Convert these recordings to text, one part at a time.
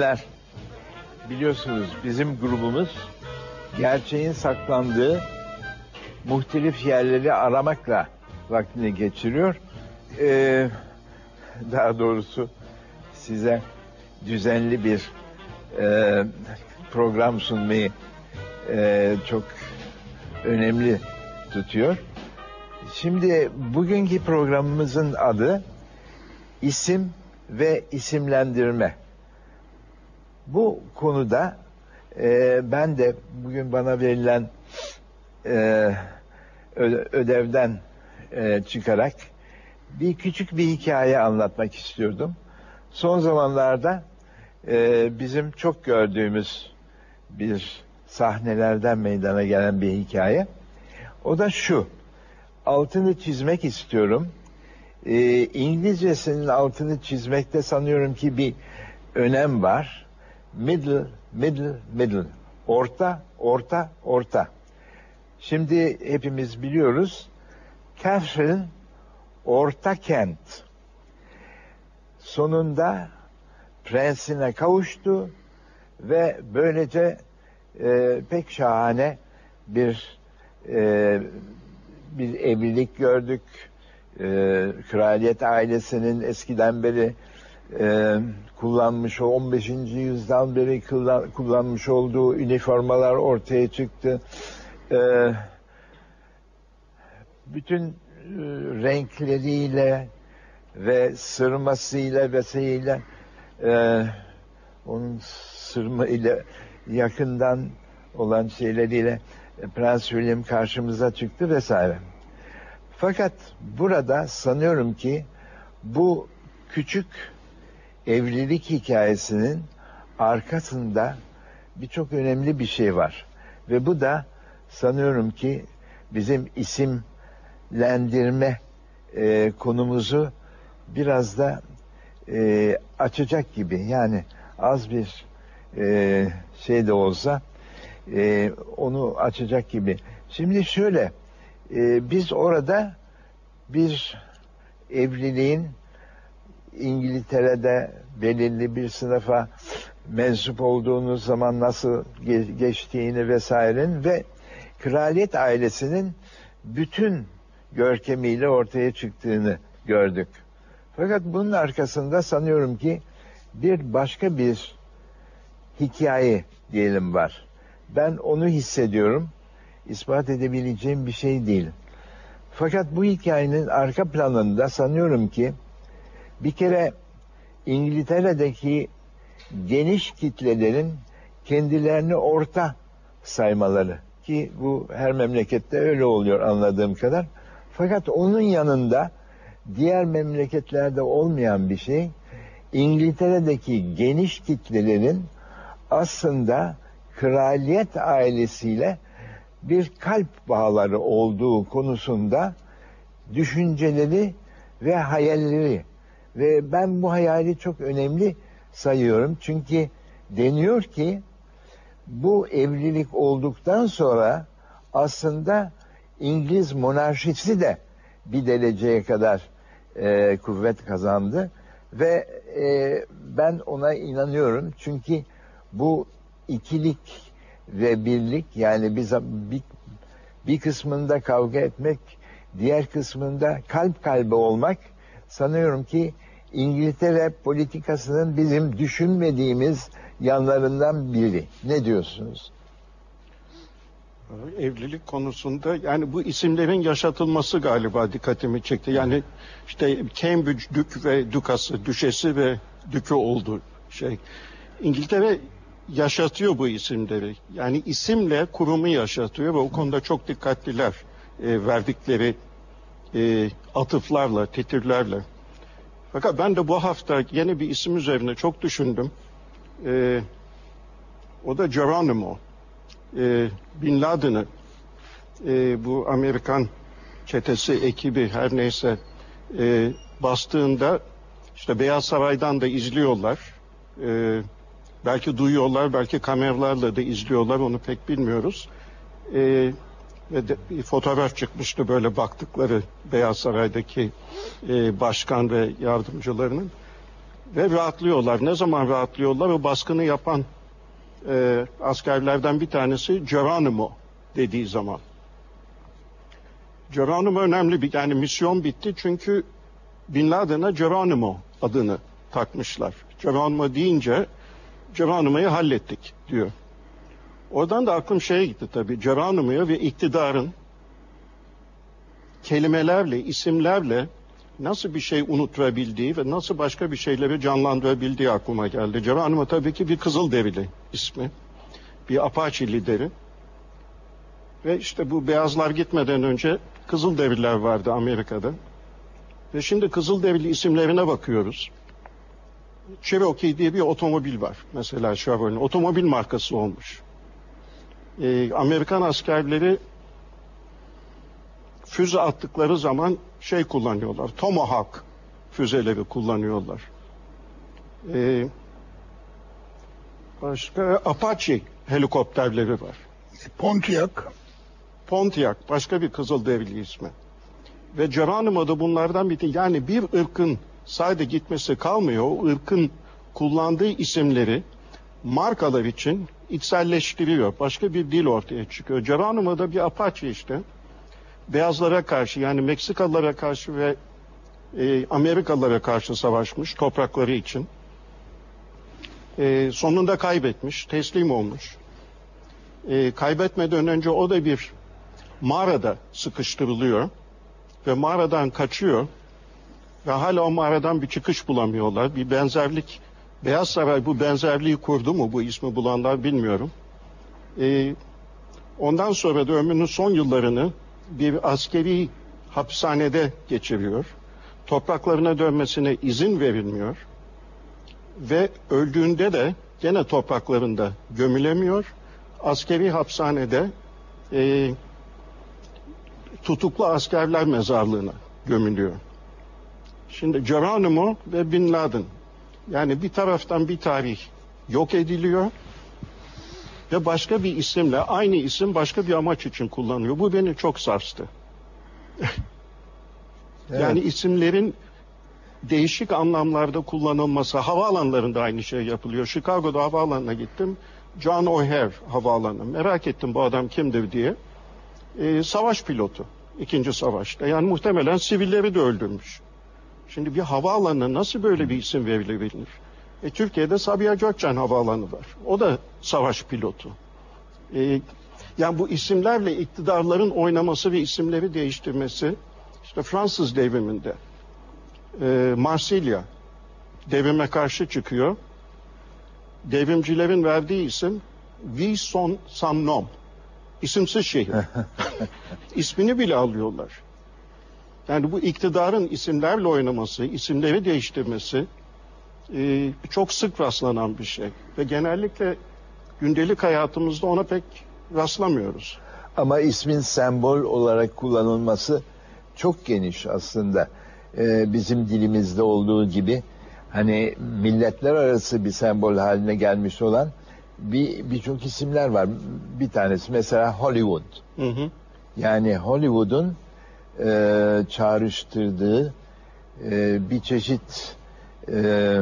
günler. Biliyorsunuz bizim grubumuz gerçeğin saklandığı muhtelif yerleri aramakla vaktini geçiriyor. Ee, daha doğrusu size düzenli bir e, program sunmayı e, çok önemli tutuyor. Şimdi bugünkü programımızın adı isim ve isimlendirme. Bu konuda e, ben de bugün bana verilen e, ödevden e, çıkarak bir küçük bir hikaye anlatmak istiyordum. Son zamanlarda e, bizim çok gördüğümüz bir sahnelerden meydana gelen bir hikaye. O da şu. Altını çizmek istiyorum. E, İngilizcesinin altını çizmekte sanıyorum ki bir önem var. Middle, middle, middle. Orta, orta, orta. Şimdi hepimiz biliyoruz. Catherine orta kent. Sonunda prensine kavuştu ve böylece e, pek şahane bir e, bir evlilik gördük. E, kraliyet ailesinin eskiden beri e, kullanmış o 15. yüzyıldan beri kullanmış olduğu üniformalar ortaya çıktı. E, bütün e, renkleriyle ve sırmasıyla vesaire e, onun sırma ile yakından olan şeyleriyle Prens William karşımıza çıktı vesaire. Fakat burada sanıyorum ki bu küçük evlilik hikayesinin arkasında birçok önemli bir şey var. Ve bu da sanıyorum ki bizim isimlendirme e, konumuzu biraz da e, açacak gibi. Yani az bir e, şey de olsa e, onu açacak gibi. Şimdi şöyle e, biz orada bir evliliğin İngiltere'de belirli bir sınıfa mensup olduğunuz zaman nasıl geçtiğini vesairenin ve kraliyet ailesinin bütün görkemiyle ortaya çıktığını gördük. Fakat bunun arkasında sanıyorum ki bir başka bir hikaye diyelim var. Ben onu hissediyorum. İspat edebileceğim bir şey değil. Fakat bu hikayenin arka planında sanıyorum ki bir kere İngiltere'deki geniş kitlelerin kendilerini orta saymaları ki bu her memlekette öyle oluyor anladığım kadar. Fakat onun yanında diğer memleketlerde olmayan bir şey İngiltere'deki geniş kitlelerin aslında kraliyet ailesiyle bir kalp bağları olduğu konusunda düşünceleri ve hayalleri ve ben bu hayali çok önemli sayıyorum. Çünkü deniyor ki bu evlilik olduktan sonra aslında İngiliz monarşisi de bir dereceye kadar e, kuvvet kazandı ve e, ben ona inanıyorum çünkü bu ikilik ve birlik yani bir, bir, bir kısmında kavga etmek diğer kısmında kalp kalbe olmak sanıyorum ki İngiltere politikasının bizim düşünmediğimiz yanlarından biri. Ne diyorsunuz? Evlilik konusunda yani bu isimlerin yaşatılması galiba dikkatimi çekti. Yani işte Cambridge Dük ve Dukası, Düşesi ve Dükü oldu şey. İngiltere yaşatıyor bu isimleri. Yani isimle kurumu yaşatıyor ve o konuda çok dikkatliler e, verdikleri e, atıflarla, titirlerle. Fakat ben de bu hafta yeni bir isim üzerine çok düşündüm. E, o da Geronimo. E, Bin Laden'ı e, bu Amerikan çetesi ekibi her neyse e, bastığında işte Beyaz Saray'dan da izliyorlar. E, belki duyuyorlar, belki kameralarla da izliyorlar onu pek bilmiyoruz. E, ve de bir fotoğraf çıkmıştı böyle baktıkları Beyaz Saray'daki e, başkan ve yardımcılarının. Ve rahatlıyorlar. Ne zaman rahatlıyorlar? O baskını yapan e, askerlerden bir tanesi Geronimo dediği zaman. Geronimo önemli bir yani misyon bitti çünkü Bin Laden'a Geronimo adını takmışlar. Geronimo deyince Geronimo'yu hallettik diyor. Oradan da aklım şeye gitti tabii. Geronimo'ya ve iktidarın kelimelerle, isimlerle nasıl bir şey unuturabildiği ve nasıl başka bir şeyleri canlandırabildiği aklıma geldi. Geronimo tabii ki bir Kızılderili ismi. Bir Apache lideri. Ve işte bu beyazlar gitmeden önce Kızılderililer vardı Amerika'da. Ve şimdi Kızılderili isimlerine bakıyoruz. Cherokee diye bir otomobil var. Mesela Chevrolet'in otomobil markası olmuş. Ee, Amerikan askerleri füze attıkları zaman şey kullanıyorlar. Tomahawk füzeleri kullanıyorlar. Ee, başka Apache helikopterleri var. Pontiac. Pontiac başka bir Kızılderili ismi. Ve Geronimo da bunlardan biri. Yani bir ırkın sadece gitmesi kalmıyor. O ırkın kullandığı isimleri markalar için içselleştiriyor. Başka bir dil ortaya çıkıyor. Geronimo da bir Apache işte. Beyazlara karşı yani Meksikalılara karşı ve e, Amerikalılara karşı savaşmış toprakları için. E, sonunda kaybetmiş, teslim olmuş. E, kaybetmeden önce o da bir mağarada sıkıştırılıyor ve mağaradan kaçıyor ve hala o mağaradan bir çıkış bulamıyorlar. Bir benzerlik, Beyaz Saray bu benzerliği kurdu mu bu ismi bulanlar bilmiyorum. Ee, ondan sonra da ömrünün son yıllarını bir askeri hapishanede geçiriyor. Topraklarına dönmesine izin verilmiyor. Ve öldüğünde de gene topraklarında gömülemiyor. Askeri hapishanede e, tutuklu askerler mezarlığına gömülüyor. Şimdi Geronimo ve Bin Laden yani bir taraftan bir tarih yok ediliyor ve başka bir isimle aynı isim başka bir amaç için kullanıyor. Bu beni çok sarstı. Evet. Yani isimlerin değişik anlamlarda kullanılması, havaalanlarında aynı şey yapılıyor. Chicago'da havaalanına gittim. John O'Hare havaalanı. Merak ettim bu adam kimdir diye. Ee, savaş pilotu. ikinci savaşta. Yani muhtemelen sivilleri de öldürmüş. Şimdi bir havaalanına nasıl böyle bir isim verilebilir? E, Türkiye'de Sabiha Gökçen Havaalanı var. O da savaş pilotu. E, yani bu isimlerle iktidarların oynaması ve isimleri değiştirmesi işte Fransız devriminde e, Marsilya devrime karşı çıkıyor. Devrimcilerin verdiği isim Vi son san nom. İsimsiz şehir. İsmini bile alıyorlar. Yani bu iktidarın isimlerle oynaması, isimleri değiştirmesi e, çok sık rastlanan bir şey. Ve genellikle gündelik hayatımızda ona pek rastlamıyoruz. Ama ismin sembol olarak kullanılması çok geniş aslında. Ee, bizim dilimizde olduğu gibi hani milletler arası bir sembol haline gelmiş olan bir birçok isimler var. Bir tanesi mesela Hollywood. Hı hı. Yani Hollywood'un e, çağrıştırdığı e, bir çeşit e,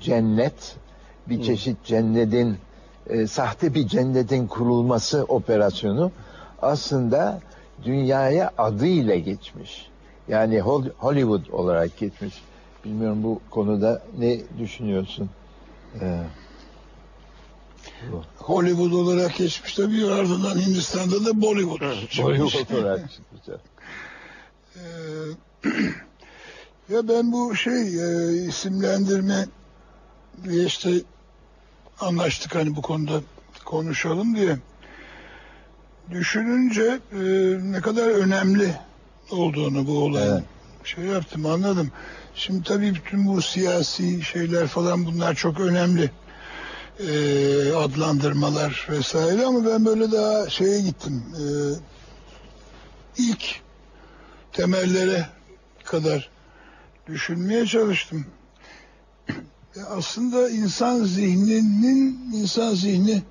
cennet, bir çeşit cennetin e, sahte bir cennetin kurulması operasyonu aslında dünyaya adıyla geçmiş. Yani Hol- Hollywood olarak geçmiş. Bilmiyorum bu konuda ne düşünüyorsun? Ee, Hollywood olarak geçmiş tabii ardından Hindistan'da da Bollywood. çıkmış. Hollywood olarak çıkmış. Ee, ya ben bu şey e, isimlendirme işte anlaştık hani bu konuda konuşalım diye. Düşününce e, ne kadar önemli olduğunu bu olayın Evet. şey yaptım anladım. Şimdi tabii bütün bu siyasi şeyler falan bunlar çok önemli. E, adlandırmalar vesaire ama ben böyle daha şeye gittim. E, ilk temellere kadar düşünmeye çalıştım. Ya aslında insan zihninin insan zihni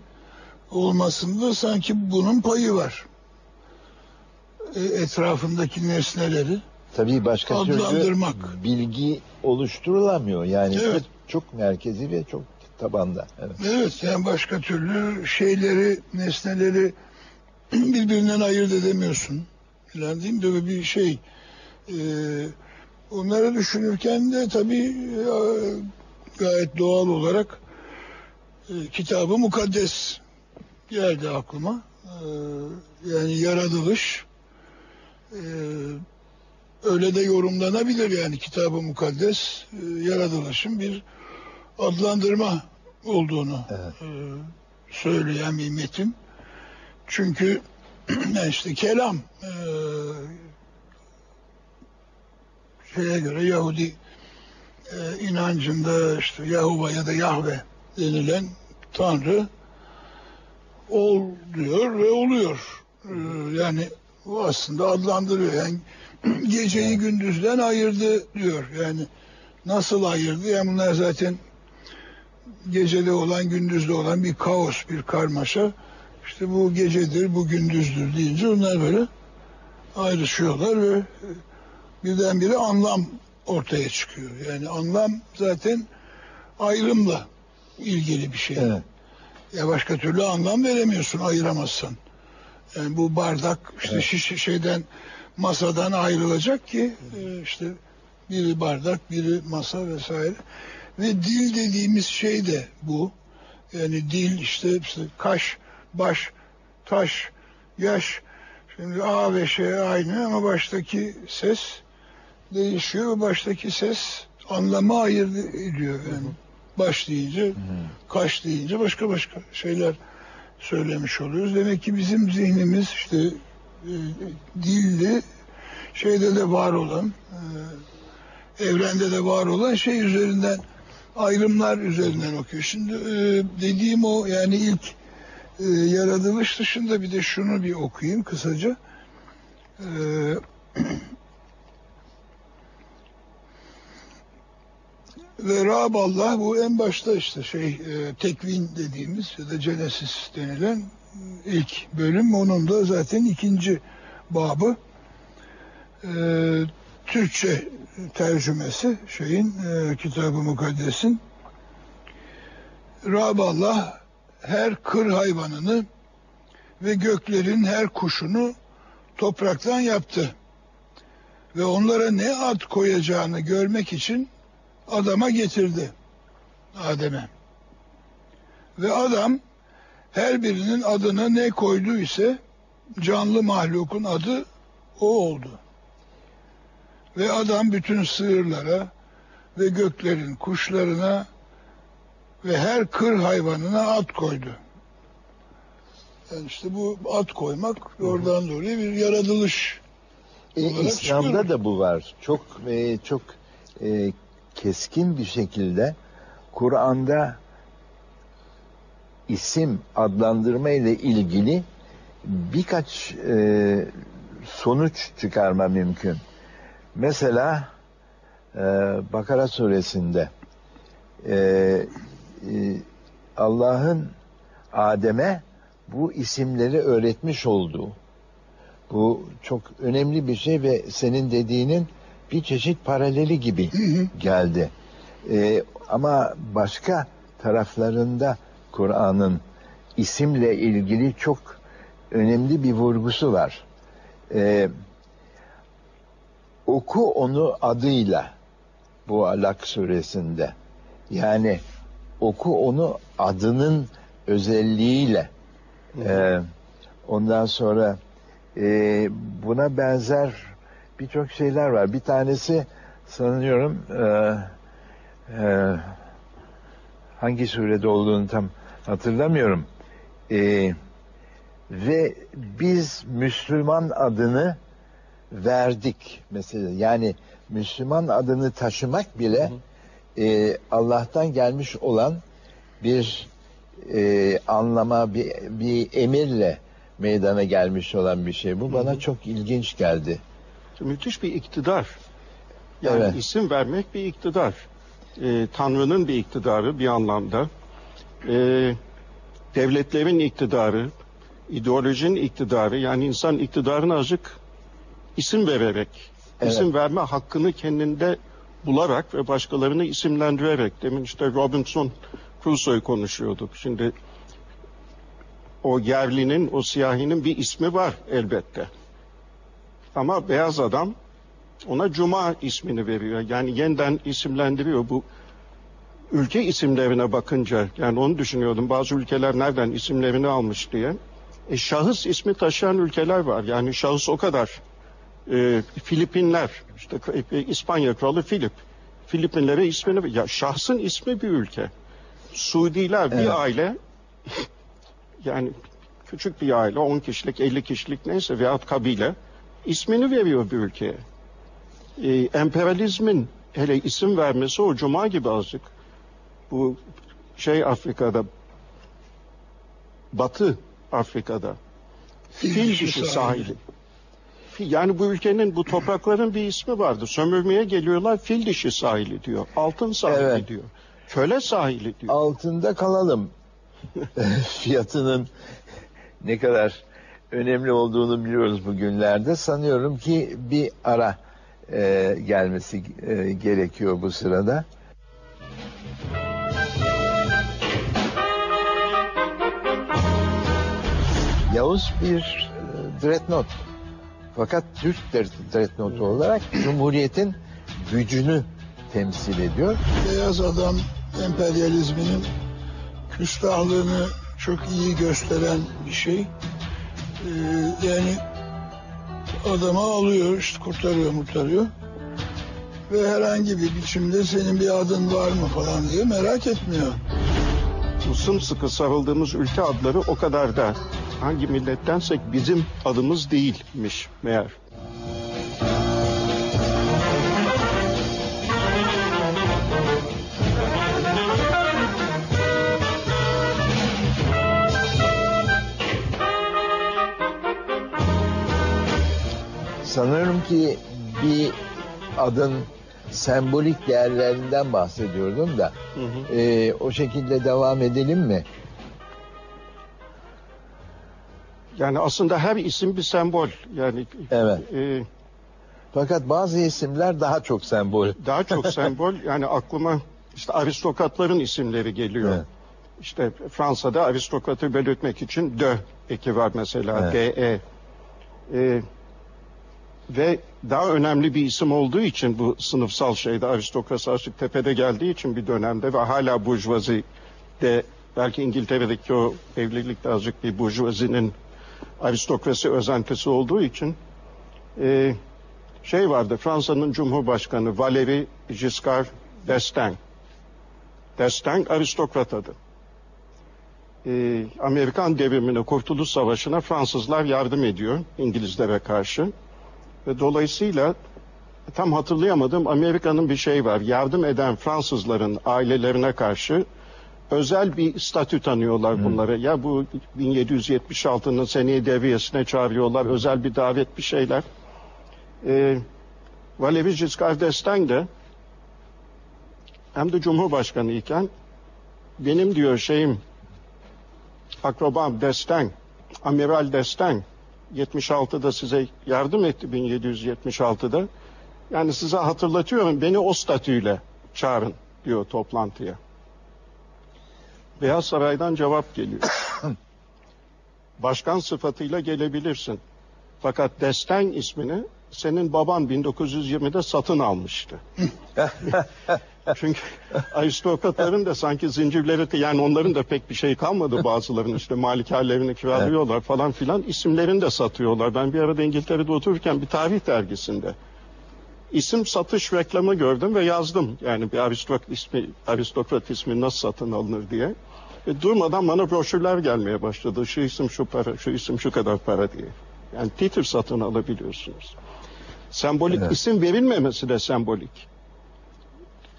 olmasında sanki bunun payı var. E, etrafındaki nesneleri Tabii başka türlü bilgi oluşturulamıyor. Yani Evet. çok, çok merkezi ve çok tabanda. Evet. Evet yani başka türlü şeyleri, nesneleri birbirinden ayırt edemiyorsun. Falan mi? Böyle bir şey. Ee, onları düşünürken de tabii e, gayet doğal olarak e, kitabı mukaddes geldi aklıma. Ee, yani yaratılış e, öyle de yorumlanabilir yani kitabı mukaddes e, yaratılışın bir adlandırma olduğunu Evet. e, söyleyen bir metin. Çünkü işte kelam e, şeye göre Yahudi e, inancında işte Yahuva ya da Yahve denilen Tanrı ol diyor ve oluyor. E, yani bu aslında adlandırıyor. Yani geceyi gündüzden ayırdı diyor. Yani nasıl ayırdı? Yani bunlar zaten gecede olan gündüzde olan bir kaos, bir karmaşa. İşte bu gecedir, bu gündüzdür deyince onlar böyle ayrışıyorlar ve birdenbire anlam ortaya çıkıyor. Yani anlam zaten ayrımla ilgili bir şey. Evet. Ya başka türlü anlam veremiyorsun ayıramazsan. Yani bu bardak işte Evet. şiş şeyden masadan ayrılacak ki e, işte biri bardak, biri masa vesaire. Ve dil dediğimiz şey de bu. Yani dil işte, işte kaş, baş, taş, yaş. Şimdi A ve Ş aynı ama baştaki ses değişiyor. Baştaki ses anlamı ayırt ediyor. Yani baş deyince, kaş deyince başka başka şeyler söylemiş oluyoruz. Demek ki bizim zihnimiz işte e, dilli şeyde de var olan e, evrende de var olan şey üzerinden ayrımlar üzerinden okuyor. Şimdi e, dediğim o yani ilk e, yaratılış dışında bir de şunu bir okuyayım kısaca. E, ve Rab Allah bu en başta işte şey e, tekvin dediğimiz ya da Genesis denilen ilk bölüm. Onun da zaten ikinci babı. E, Türkçe tercümesi şeyin e, kitabı mukaddesin. Rab Allah her kır hayvanını ve göklerin her kuşunu topraktan yaptı. Ve onlara ne ad koyacağını görmek için adama getirdi. Adem'e. Ve adam her birinin adını ne koydu canlı mahlukun adı o oldu. Ve adam bütün sığırlara ve göklerin kuşlarına ve her kır hayvanına at koydu. Yani işte bu at koymak oradan dolayı bir yaratılış E, İslam'da çıkıyor. da bu var. Çok e, çok e, keskin bir şekilde Kur'an'da isim adlandırma ile ilgili birkaç e, sonuç çıkarma mümkün. Mesela e, Bakara suresinde e, Allah'ın Adem'e bu isimleri öğretmiş olduğu bu çok önemli bir şey ve senin dediğinin bir çeşit paraleli gibi geldi. Ee, ama başka taraflarında Kur'an'ın isimle ilgili çok önemli bir vurgusu var. Ee, oku onu adıyla bu Alak suresinde. Yani oku onu adının özelliğiyle. Ee, ondan sonra e, buna benzer birçok şeyler var. Bir tanesi sanıyorum e, e, hangi surede olduğunu tam hatırlamıyorum. E, ve biz Müslüman adını verdik mesela. Yani Müslüman adını taşımak bile e, Allah'tan gelmiş olan bir e, anlama, bir, bir emirle meydana gelmiş olan bir şey. Bu bana çok ilginç geldi. Müthiş bir iktidar. Yani Evet. isim vermek bir iktidar. Ee, Tanrı'nın bir iktidarı bir anlamda. Ee, devletlerin iktidarı, ideolojinin iktidarı yani insan iktidarına azıcık isim vererek Evet. İsim verme hakkını kendinde bularak ve başkalarını isimlendirerek. Demin işte Robinson Crusoe'yu konuşuyorduk. Şimdi o yerlinin, o siyahinin bir ismi var elbette. Ama beyaz adam ona Cuma ismini veriyor. Yani yeniden isimlendiriyor. Bu ülke isimlerine bakınca yani onu düşünüyordum. Bazı ülkeler nereden isimlerini almış diye. E, şahıs ismi taşıyan ülkeler var. Yani şahıs o kadar. E, Filipinler, işte e, İspanya kralı Filip. Filipinlere ismini ya şahsın ismi bir ülke. Suudiler bir Evet. aile yani küçük bir aile 10 kişilik 50 kişilik neyse veyahut kabile ismini veriyor bir ülkeye. Ee, emperyalizmin hele isim vermesi o cuma gibi azıcık. Bu şey Afrika'da Batı Afrika'da fil dişi sahili. Yani bu ülkenin, bu toprakların bir ismi vardı. Sömürmeye geliyorlar, fil dişi sahili diyor. Altın sahili Evet. diyor. Köle sahili diyor. Altında kalalım. Fiyatının ne kadar önemli olduğunu biliyoruz bugünlerde. Sanıyorum ki bir ara e, gelmesi e, gerekiyor bu sırada. Yavuz bir e, dreadnought. Fakat Türk dreadnought olarak Cumhuriyet'in gücünü temsil ediyor. Beyaz adam emperyalizminin küstahlığını çok iyi gösteren bir şey. Ee, yani adamı alıyor, işte kurtarıyor, kurtarıyor. Ve herhangi bir biçimde senin bir adın var mı falan diye merak etmiyor. bu sımsıkı sarıldığımız ülke adları o kadar da hangi millettensek bizim adımız değilmiş meğer. Sanıyorum ki bir adın sembolik değerlerinden bahsediyordum da Hı hı. e, o şekilde devam edelim mi? Yani aslında her isim bir sembol. Yani Evet. e, Fakat bazı isimler daha çok sembol. daha çok sembol. Yani aklıma işte aristokratların isimleri geliyor. Evet. İşte Fransa'da aristokratı belirtmek için de eki var mesela Evet. DE. Ee, ve daha önemli bir isim olduğu için bu sınıfsal şeyde aristokrasi azıcık tepede geldiği için bir dönemde ve hala burjuvazi de belki İngiltere'deki o evlilikte azıcık bir burjuvazinin aristokrasi özentisi olduğu için e, şey vardı Fransa'nın Cumhurbaşkanı Valéry Giscard d'Estaing. D'Estaing aristokrat adı. Ee, Amerikan devrimine, Kurtuluş Savaşı'na Fransızlar yardım ediyor İngilizlere karşı. Ve dolayısıyla tam hatırlayamadım Amerika'nın bir şey var. Yardım eden Fransızların ailelerine karşı özel bir statü tanıyorlar bunlara. Ya bu 1776'nın seneye devriyesine çağırıyorlar. Özel bir davet bir şeyler. Ee, Valéry Giscard d'Estaing de hem de Cumhurbaşkanı iken benim diyor şeyim akrabam D'Estaing, Amiral D'Estaing 76'da size yardım etti 1776'da. Yani size hatırlatıyorum beni o statüyle çağırın diyor toplantıya. Beyaz Saray'dan cevap geliyor. Başkan sıfatıyla gelebilirsin. Fakat D'Estaing ismini senin baban 1920'de satın almıştı. Çünkü aristokratların da sanki zincirleri yani onların da pek bir şey kalmadı bazılarının işte malikarelerini kiralıyorlar falan filan isimlerini de satıyorlar. Ben bir arada İngiltere'de otururken bir tarih dergisinde isim satış reklamı gördüm ve yazdım. Yani bir aristokrat ismi, aristokrat ismi nasıl satın alınır diye. Ve durmadan bana broşürler gelmeye başladı. Şu isim şu para, şu isim şu kadar para diye. Yani titre satın alabiliyorsunuz. Sembolik Evet. isim verilmemesi de sembolik.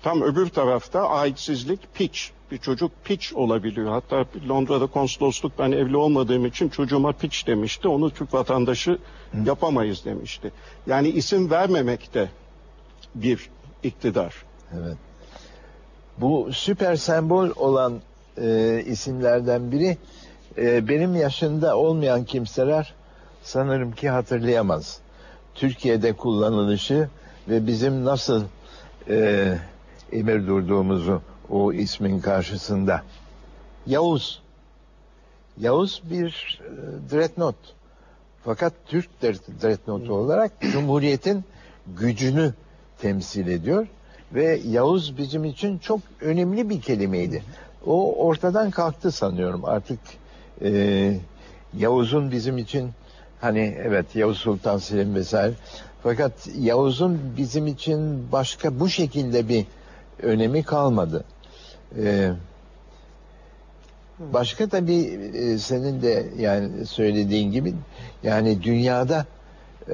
Tam öbür tarafta aitsizlik piç. Bir çocuk piç olabiliyor. Hatta Londra'da konsolosluk ben evli olmadığım için çocuğuma piç demişti. Onu Türk vatandaşı yapamayız demişti. Yani isim vermemek de bir iktidar. Evet. Bu süper sembol olan e, isimlerden biri e, benim yaşında olmayan kimseler sanırım ki hatırlayamaz. Türkiye'de kullanılışı ve bizim nasıl e, emir durduğumuzu o ismin karşısında. Yavuz. Yavuz bir e, dreadnought. Fakat Türk dreadnought olarak Cumhuriyet'in gücünü temsil ediyor ve Yavuz bizim için çok önemli bir kelimeydi. O ortadan kalktı sanıyorum artık e, Yavuz'un bizim için hani evet Yavuz Sultan Selim vesaire fakat Yavuz'un bizim için başka bu şekilde bir önemi kalmadı. Ee, başka tabii e, senin de yani söylediğin gibi yani dünyada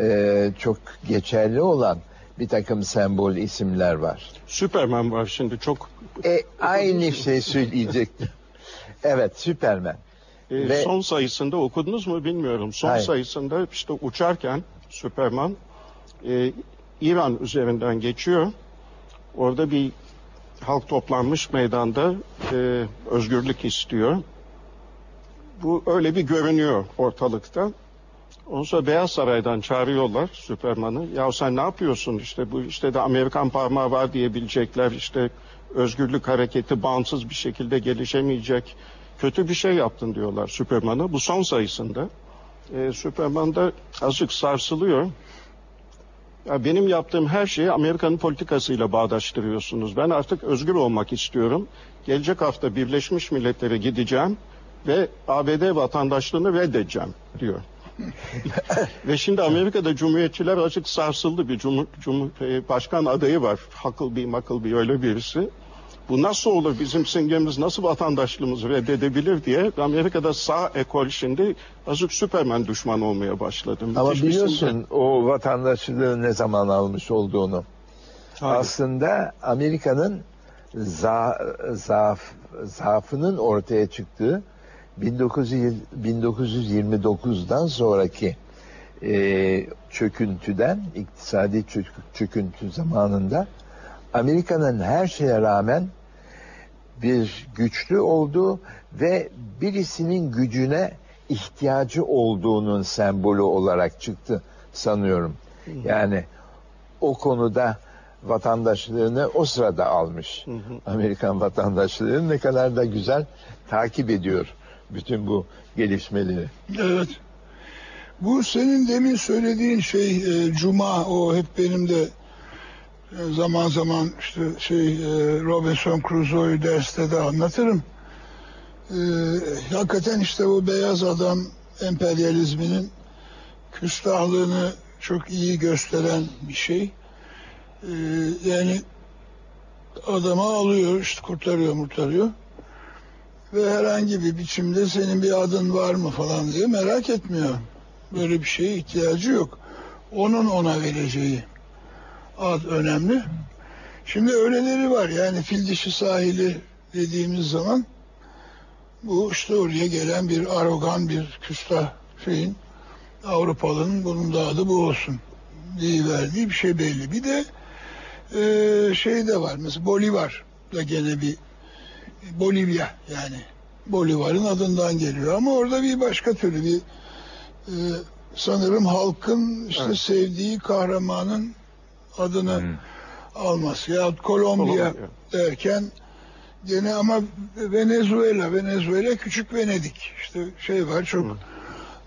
e, çok geçerli olan bir takım sembol isimler var. Superman var şimdi çok. E, aynı şey söyleyecektim. evet Superman. E, Ve, son sayısında okudunuz mu bilmiyorum. Son hayır. sayısında işte uçarken Superman e, İran üzerinden geçiyor. Orada bir halk toplanmış meydanda e, özgürlük istiyor. Bu öyle bir görünüyor ortalıkta. Ondan sonra Beyaz Saray'dan çağırıyorlar Süperman'ı. Ya sen ne yapıyorsun işte bu işte de Amerikan parmağı var diyebilecekler işte özgürlük hareketi bağımsız bir şekilde gelişemeyecek. Kötü bir şey yaptın diyorlar Süperman'a. Bu son sayısında. Ee, Süperman da azıcık sarsılıyor. Ya benim yaptığım her şeyi Amerika'nın politikasıyla bağdaştırıyorsunuz. Ben artık özgür olmak istiyorum. Gelecek hafta Birleşmiş Milletler'e gideceğim ve ABD vatandaşlığını reddedeceğim diyor. Ve şimdi Amerika'da cumhuriyetçiler açık sarsıldı bir cumhur, cumhur, e, başkan adayı var. Huckabee, Muckleby öyle birisi. Bu nasıl olur bizim simgemiz nasıl vatandaşlığımızı reddedebilir diye Amerika'da sağ ekol şimdi azıcık Süpermen düşman olmaya başladı. Ama Müthiş biliyorsun o vatandaşlığı ne zaman almış olduğunu. Hayır. Aslında Amerika'nın za, zaaf, zaafının ortaya çıktığı 1929'dan sonraki e, çöküntüden, iktisadi çöküntü zamanında Amerika'nın her şeye rağmen bir güçlü olduğu ve birisinin gücüne ihtiyacı olduğunun sembolü olarak çıktı sanıyorum. Yani o konuda vatandaşlığını o sırada almış. Amerikan vatandaşlığını ne kadar da güzel takip ediyor bütün bu gelişmeleri. Evet. Bu senin demin söylediğin şey e, Cuma o hep benim de e, zaman zaman işte şey e, Robinson Crusoe'yu derste de anlatırım. E, hakikaten işte o beyaz adam emperyalizminin küstahlığını çok iyi gösteren bir şey. E, yani adamı alıyor işte kurtarıyor murtarıyor ve herhangi bir biçimde senin bir adın var mı falan diye merak etmiyor. Böyle bir şeye ihtiyacı yok. Onun ona vereceği ad önemli. Şimdi öyleleri var yani fil dişi sahili dediğimiz zaman bu işte oraya gelen bir arogan bir küstah şeyin Avrupalı'nın bunun da adı bu olsun diye verdiği bir şey belli. Bir de e, şey de var mesela Bolivar da gene bir Bolivya yani. Bolivar'ın adından geliyor ama orada bir başka türlü bir e, sanırım halkın işte evet. sevdiği kahramanın adını hmm. alması ya Kolombiya derken gene ama Venezuela Venezuela küçük Venedik. İşte şey var çok hmm.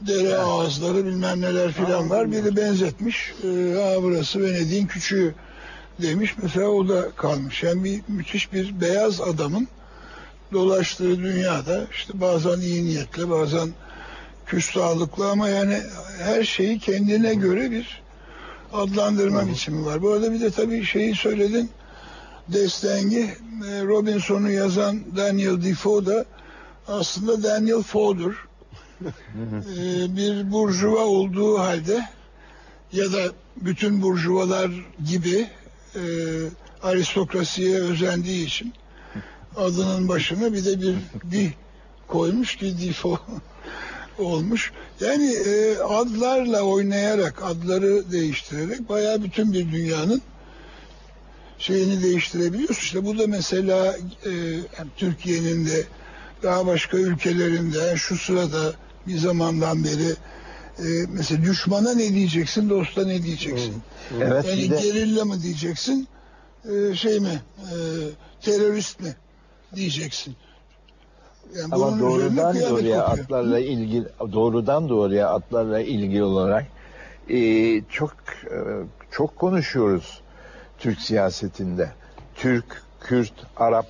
dere ağızları bilmem neler filan var. Biri benzetmiş. E, burası Venedik'in küçüğü. demiş. Mesela o da kalmış. Yani bir müthiş bir beyaz adamın dolaştığı dünyada işte bazen iyi niyetle bazen küstahlıkla ama yani her şeyi kendine göre bir adlandırma Hı. biçimi var. Bu arada bir de tabii şeyi söyledin. Destengi e, Robinson'u yazan Daniel Defoe da aslında Daniel Foe'dur. ee, bir burjuva olduğu halde ya da bütün burjuvalar gibi e, aristokrasiye özendiği için adının başına bir de bir di koymuş ki Defoe olmuş. Yani e, adlarla oynayarak, adları değiştirerek bayağı bütün bir dünyanın şeyini değiştirebiliyorsun. İşte bu da mesela e, yani Türkiye'nin de daha başka ülkelerinde şu sırada bir zamandan beri e, mesela düşmana ne diyeceksin, dosta ne diyeceksin? Evet yani de gerilla mı diyeceksin, e, şey mi, e, terörist mi diyeceksin? Yani ama doğrudan doğruya kopuyor. atlarla ilgili doğrudan doğruya atlarla ilgili olarak e, çok e, çok konuşuyoruz Türk siyasetinde. Türk, Kürt, Arap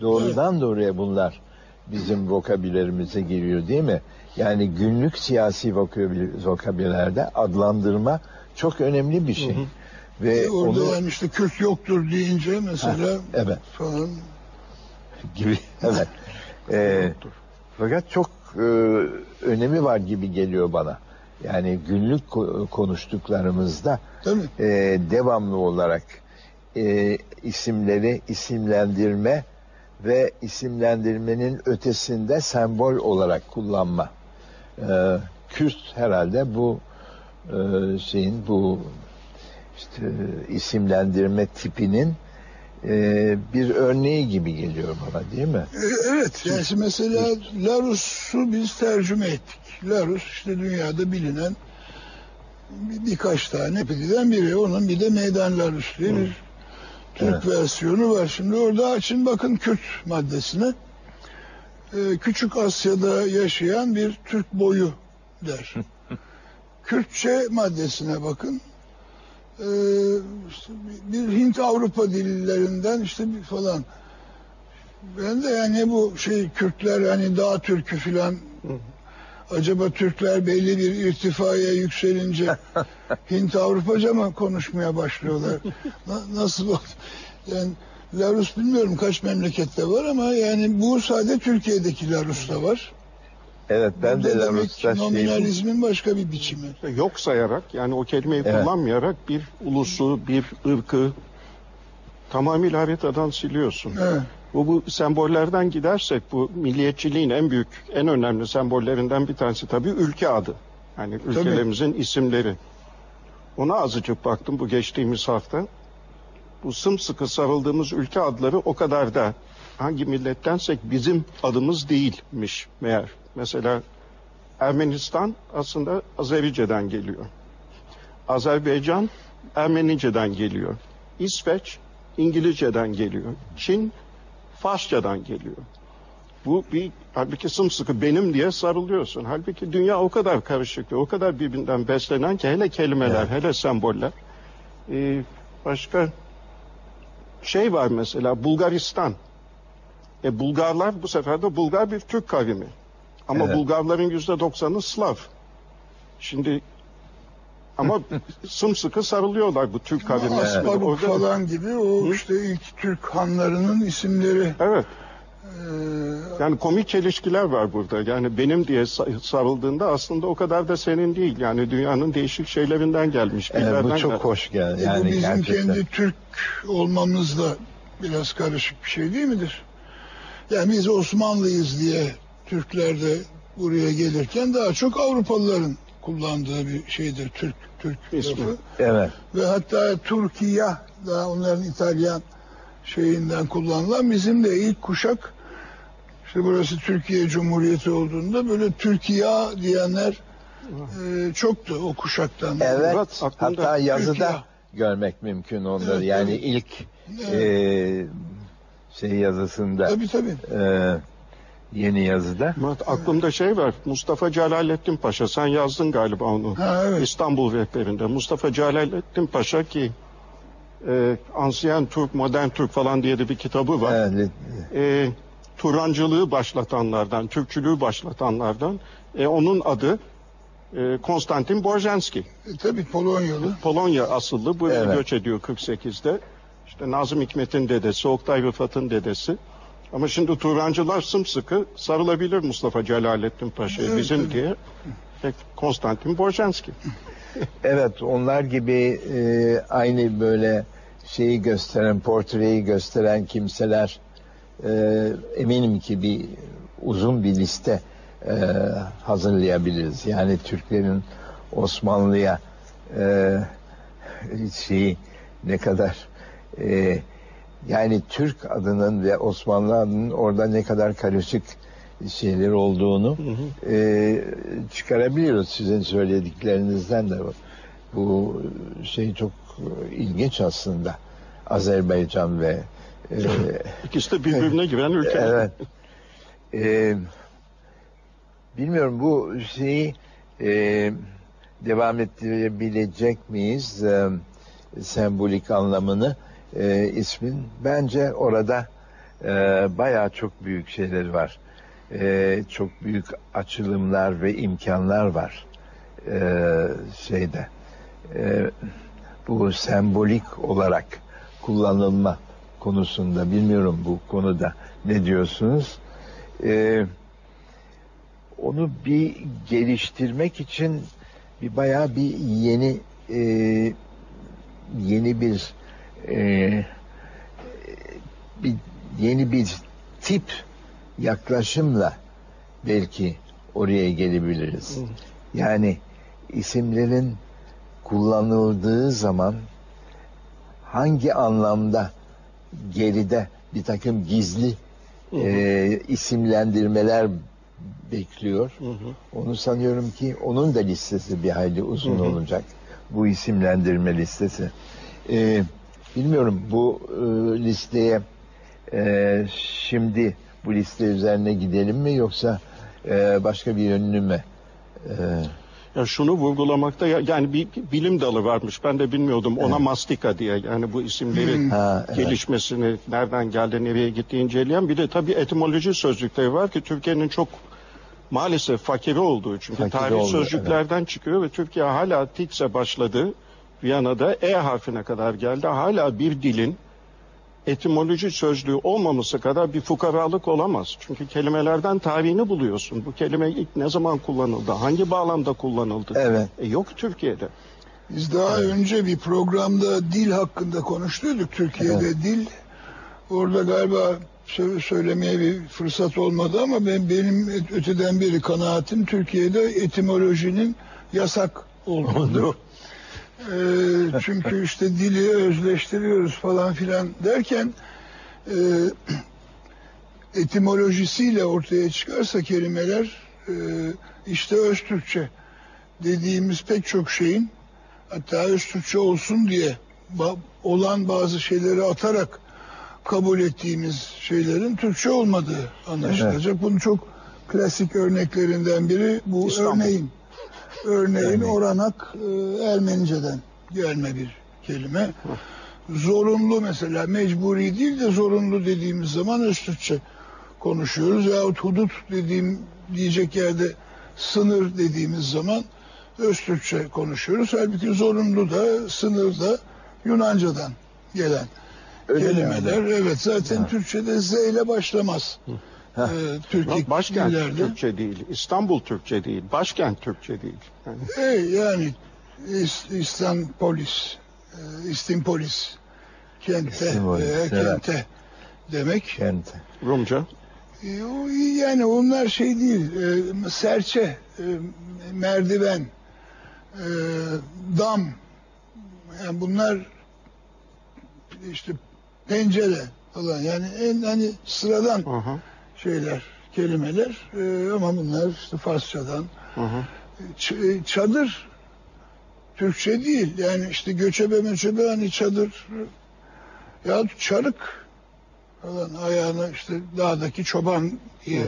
doğrudan doğruya bunlar bizim vokabülerimize giriyor değil mi? Yani günlük siyasi vokabülerde adlandırma çok önemli bir şey. Ve E, Orada onu yani işte Kürt yoktur deyince mesela evet falan gibi evet. Ee, fakat çok e, önemi var gibi geliyor bana. Yani günlük ko- konuştuklarımızda e, devamlı olarak e, isimleri isimlendirme ve isimlendirmenin ötesinde sembol olarak kullanma. E, Kürt herhalde bu e, şeyin bu işte isimlendirme tipinin e, bir örneği gibi geliyor bana değil mi? E, Evet, yani mesela Larus'u biz tercüme ettik. Larus işte dünyada bilinen bir, birkaç tane pediden biri. Onun bir de Meydan Larus diye bir Türk versiyonu var. Şimdi orada açın bakın Kürt maddesine. E, Küçük Asya'da yaşayan bir Türk boyu der. Kürtçe maddesine bakın. E, işte bir Hint Avrupa dillerinden işte bir falan. Ben de yani bu şey Kürtler hani dağ türkü filan acaba Türkler belli bir irtifaya yükselince Hint Avrupaca mı konuşmaya başlıyorlar? Na- nasıl oldu? Yani Larus bilmiyorum kaç memlekette var ama yani bu sadece Türkiye'deki Larus'ta var. Evet ben Bu de ki şey nominalizmin başka bir biçimi. Yok sayarak yani o kelimeyi Evet. kullanmayarak bir ulusu, bir ırkı tamamıyla haritadan siliyorsun. Evet. Bu, bu sembollerden gidersek bu milliyetçiliğin en büyük, en önemli sembollerinden bir tanesi tabii ülke adı. Yani ülkelerimizin isimleri. Ona azıcık baktım bu geçtiğimiz hafta. Bu sımsıkı sarıldığımız ülke adları o kadar da hangi millettensek bizim adımız değilmiş meğer. Mesela Ermenistan aslında Azerice'den geliyor. Azerbaycan Ermenice'den geliyor. İsveç İngilizce'den geliyor. Çin Farsçadan geliyor. Bu bir halbuki sımsıkı benim diye sarılıyorsun. Halbuki dünya o kadar karışık ve o kadar birbirinden beslenen ki hele kelimeler, hele semboller. Ee, başka şey var mesela Bulgaristan. E Bulgarlar bu sefer de Bulgar bir Türk kavimi. Ama Evet. Bulgarların yüzde doksanı Slav. Şimdi ama sımsıkı sarılıyorlar bu Türk kavimlerine. Asparuk Orada- falan gibi o işte ilk Türk hanlarının isimleri. Evet. Ee, Yani komik çelişkiler var burada. Yani benim diye sa- sarıldığında aslında o kadar da senin değil. Yani dünyanın değişik şeylerinden gelmiş. Evet, bu çok gelmiş. hoş geldi. E bu Yani bizim gerçekten. kendi Türk olmamızla biraz karışık bir şey değil midir? Yani biz Osmanlıyız diye Türkler de buraya gelirken daha çok Avrupalıların kullandığı bir şeydir Türk Türk İsmi. lafı. Evet. Ve hatta Türkiye daha onların İtalyan şeyinden kullanılan bizim de ilk kuşak işte burası Türkiye Cumhuriyeti olduğunda böyle Türkiye diyenler e, çoktu o kuşaktan. Evet. Murat, aklımda Hatta yazıda Türkiye. görmek mümkün onları. Evet, yani tabii. ilk Evet. e, şey yazısında Tabii tabii. e, yeni yazıda. Murat, aklımda şey var. Mustafa Celalettin Paşa. Sen yazdın galiba onu. Ha, evet. İstanbul rehberinde. Mustafa Celalettin Paşa ki e, Ansiyen Türk, Modern Türk falan diye de bir kitabı var. Evet, e, Turancılığı başlatanlardan, Türkçülüğü başlatanlardan. E, onun adı e, Konstantin Borzenski. E, tabii Polonyalı. Polonya asıllı. Buraya Evet. göç ediyor 48'de. İşte Nazım Hikmet'in dedesi, Oktay Rıfat'ın dedesi. Ama şimdi Turancılar sımsıkı sarılabilir Mustafa Celalettin Paşa'ya Evet, bizim tabii. diye. Konstantin Borzenski. Evet onlar gibi e, aynı böyle şeyi gösteren, portreyi gösteren kimseler e, eminim ki bir uzun bir liste e, hazırlayabiliriz. Yani Türklerin Osmanlı'ya e, şeyi ne kadar e, yani Türk adının ve Osmanlı adının orada ne kadar karışık şeyler olduğunu e, çıkarabiliyoruz sizin söylediklerinizden de. Bu şey çok ilginç aslında. Azerbaycan ve e, İkisi de birbirine giren ülkeler. Evet. Ee, bilmiyorum bu şeyi e, devam ettirebilecek miyiz? Ee, sembolik anlamını e, ismin. Bence orada e, bayağı çok büyük şeyler var. E, çok büyük açılımlar ve imkanlar var. E, şeyde. E, bu sembolik olarak kullanılma konusunda bilmiyorum bu konuda ne diyorsunuz? Ee, onu bir geliştirmek için bir bayağı bir yeni e, yeni bir e, bir yeni bir tip yaklaşımla belki oraya gelebiliriz. Yani isimlerin kullanıldığı zaman hangi anlamda geride bir takım gizli e, isimlendirmeler bekliyor. Onu sanıyorum ki onun da listesi bir hayli uzun olacak. Bu isimlendirme listesi. E, bilmiyorum bu e, listeye e, şimdi bu liste üzerine gidelim mi yoksa e, başka bir yönünü mü? E, Ya şunu vurgulamakta ya- yani bir bilim dalı varmış. Ben de bilmiyordum. Ona mastika diye yani bu isimlerin Ha, evet. gelişmesini, nereden geldi, nereye gitti inceleyen. Bir de tabii etimoloji sözlükleri var ki Türkiye'nin çok maalesef fakiri olduğu çünkü Fakiri tarih oldu, sözcüklerden çıkıyor ve Türkiye hala Tikse başladı. Viyana'da E harfine kadar geldi. Hala bir dilin etimoloji sözlüğü olmaması kadar bir fukaralık olamaz. Çünkü kelimelerden tarihini buluyorsun. Bu kelime ilk ne zaman kullanıldı? Hangi bağlamda kullanıldı? Evet. E, yok Türkiye'de. Biz daha önce bir programda dil hakkında konuştuyduk. Türkiye'de dil. Orada galiba sö- söylemeye bir fırsat olmadı ama ben benim öteden beri kanaatim Türkiye'de etimolojinin yasak olduğunu. Ee, çünkü işte dili özleştiriyoruz falan filan derken e, etimolojisiyle ortaya çıkarsa kelimeler e, işte Öztürkçe dediğimiz pek çok şeyin hatta Öztürkçe olsun diye olan bazı şeyleri atarak kabul ettiğimiz şeylerin Türkçe olmadığı anlaşılacak. Bunun çok klasik örneklerinden biri bu İstanbul. örneğin. Örneğin Örneğin. oranak e, Ermenice'den gelme bir kelime. Zorunlu mesela mecburi değil de zorunlu dediğimiz zaman Öztürkçe konuşuyoruz. Yahut hudut dediğim diyecek yerde sınır dediğimiz zaman Öztürkçe konuşuyoruz. Halbuki zorunlu da sınır da Yunanca'dan gelen Öyle mi kelimeler. Evet zaten Türkçe'de Z ile başlamaz. Ee, Türkik Başkent dillerde. Türkçe değil. İstanbul Türkçe değil. Başkent Türkçe değil. Yani E, yani İs- İstanpolis, e, İstimpolis kente İstimpolis, veya evet. kente demek. kent. Rumca. E, Yani onlar şey değil, e, serçe, e, merdiven, e, dam, yani bunlar işte pencere falan yani en hani sıradan Hı hı. Şeyler, kelimeler E, ama bunlar işte Farsçadan. Hı hı. Ç- e, çadır Türkçe değil yani işte göçebe möçebe hani çadır ya çarık falan ayağına işte dağdaki çoban diye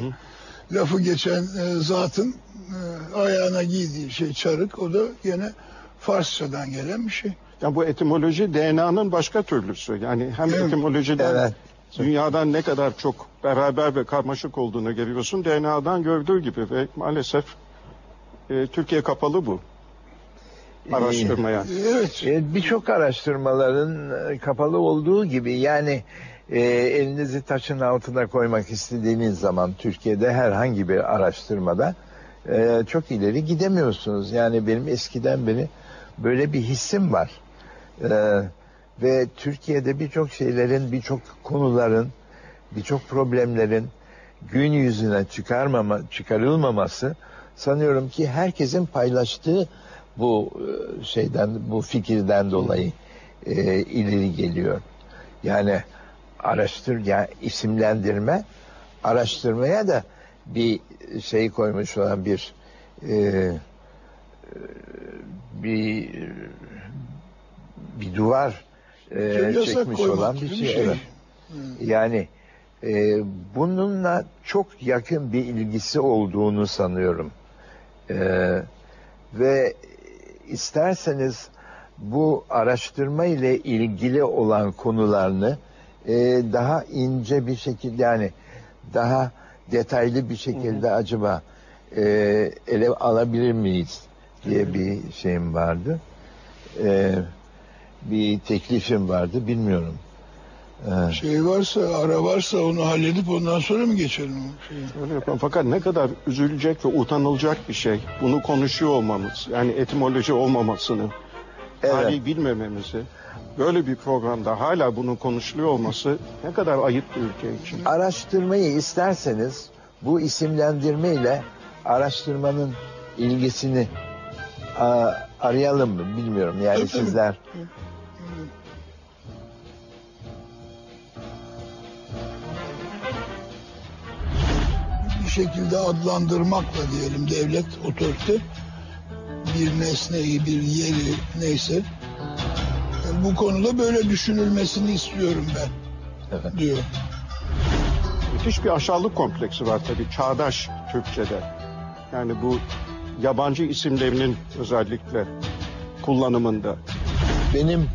lafı geçen e, zatın e, ayağına giydiği şey çarık o da gene Farsçadan gelen bir şey. Ya bu etimoloji DNA'nın başka türlüsü. Yani hem Evet. etimolojiden Evet. Dünyadan ne kadar çok beraber ve karmaşık olduğunu görüyorsun. DNA'dan gördüğü gibi ve maalesef e, Türkiye kapalı bu araştırmaya. Evet. E, Birçok araştırmaların e, kapalı olduğu gibi yani e, elinizi taşın altına koymak istediğiniz zaman Türkiye'de herhangi bir araştırmada e, çok ileri gidemiyorsunuz. Yani benim eskiden beri böyle bir hissim var. E, ve Türkiye'de birçok şeylerin, birçok konuların, birçok problemlerin gün yüzüne çıkarmama, çıkarılmaması sanıyorum ki herkesin paylaştığı bu e, şeyden, bu fikirden dolayı e, ileri geliyor. Yani araştır, yani isimlendirme, araştırmaya da bir şey koymuş olan bir e, bir bir duvar e, çekmiş koymak olan bir şey. şey. evet. Yani e, bununla çok yakın bir ilgisi olduğunu sanıyorum. E, ve isterseniz bu araştırma ile ilgili olan konularını e, daha ince bir şekilde yani daha detaylı bir şekilde acaba e, ele alabilir miyiz diye bir şeyim vardı. E, bir teklifim vardı bilmiyorum. E, Şey varsa, ara varsa onu halledip ondan sonra mı geçelim? o şeye? Öyle yapalım. Fakat ne kadar üzülecek ve utanılacak bir şey. Bunu konuşuyor olmamız. Yani etimoloji olmamasını, Evet. tarihi bilmememizi. Böyle bir programda hala bunun konuşuluyor olması ne kadar ayıp bir ülke için. araştırmayı isterseniz bu isimlendirme ile araştırmanın ilgisini a, arayalım mı bilmiyorum yani sizler şekilde adlandırmakla diyelim devlet otorite bir nesneyi bir yeri neyse bu konuda böyle düşünülmesini istiyorum ben Evet. diyor. Müthiş bir aşağılık kompleksi var tabii çağdaş Türkçede. Yani bu yabancı isimlerinin özellikle kullanımında. benim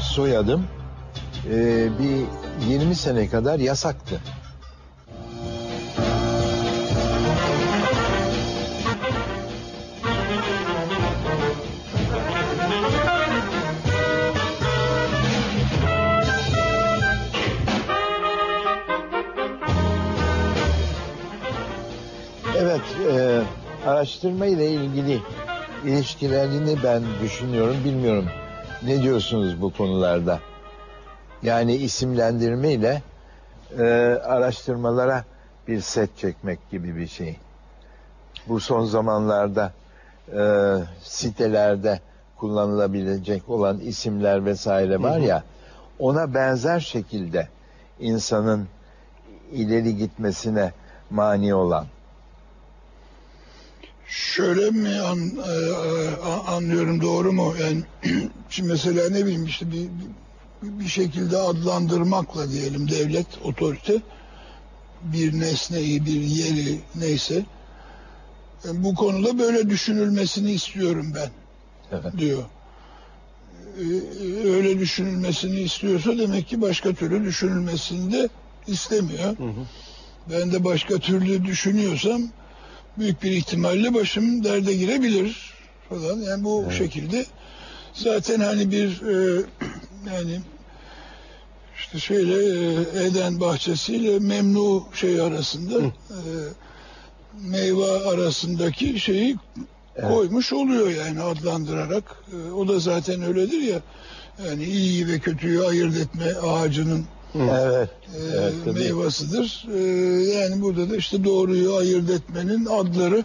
soyadım e, bir 20 sene kadar yasaktı. Araştırma ile ilgili ilişkilerini ben düşünüyorum, bilmiyorum. Ne diyorsunuz bu konularda? Yani isimlendirme ile e, araştırmalara bir set çekmek gibi bir şey. Bu son zamanlarda e, sitelerde kullanılabilecek olan isimler vesaire var ya, ona benzer şekilde insanın ileri gitmesine mani olan. Şöyle mi an, e, e, anlıyorum doğru mu? Yani şimdi mesela ne bileyim işte bir, bir, şekilde adlandırmakla diyelim devlet otorite bir nesneyi bir yeri neyse e, bu konuda böyle düşünülmesini istiyorum ben Evet. diyor. E, e, Öyle düşünülmesini istiyorsa demek ki başka türlü düşünülmesini de istemiyor. Ben de başka türlü düşünüyorsam büyük bir ihtimalle başım derde girebilir falan. Yani bu Evet. şekilde zaten hani bir e, yani işte şeyle e, Eden bahçesiyle Memnu şey arasında e, meyve arasındaki şeyi Evet. koymuş oluyor yani adlandırarak. E, o da zaten öyledir ya. Yani iyi ve kötüyü ayırt etme ağacının Evet. e, Evet, tabii. meyvasıdır. E, yani burada da işte doğruyu ayırt etmenin adları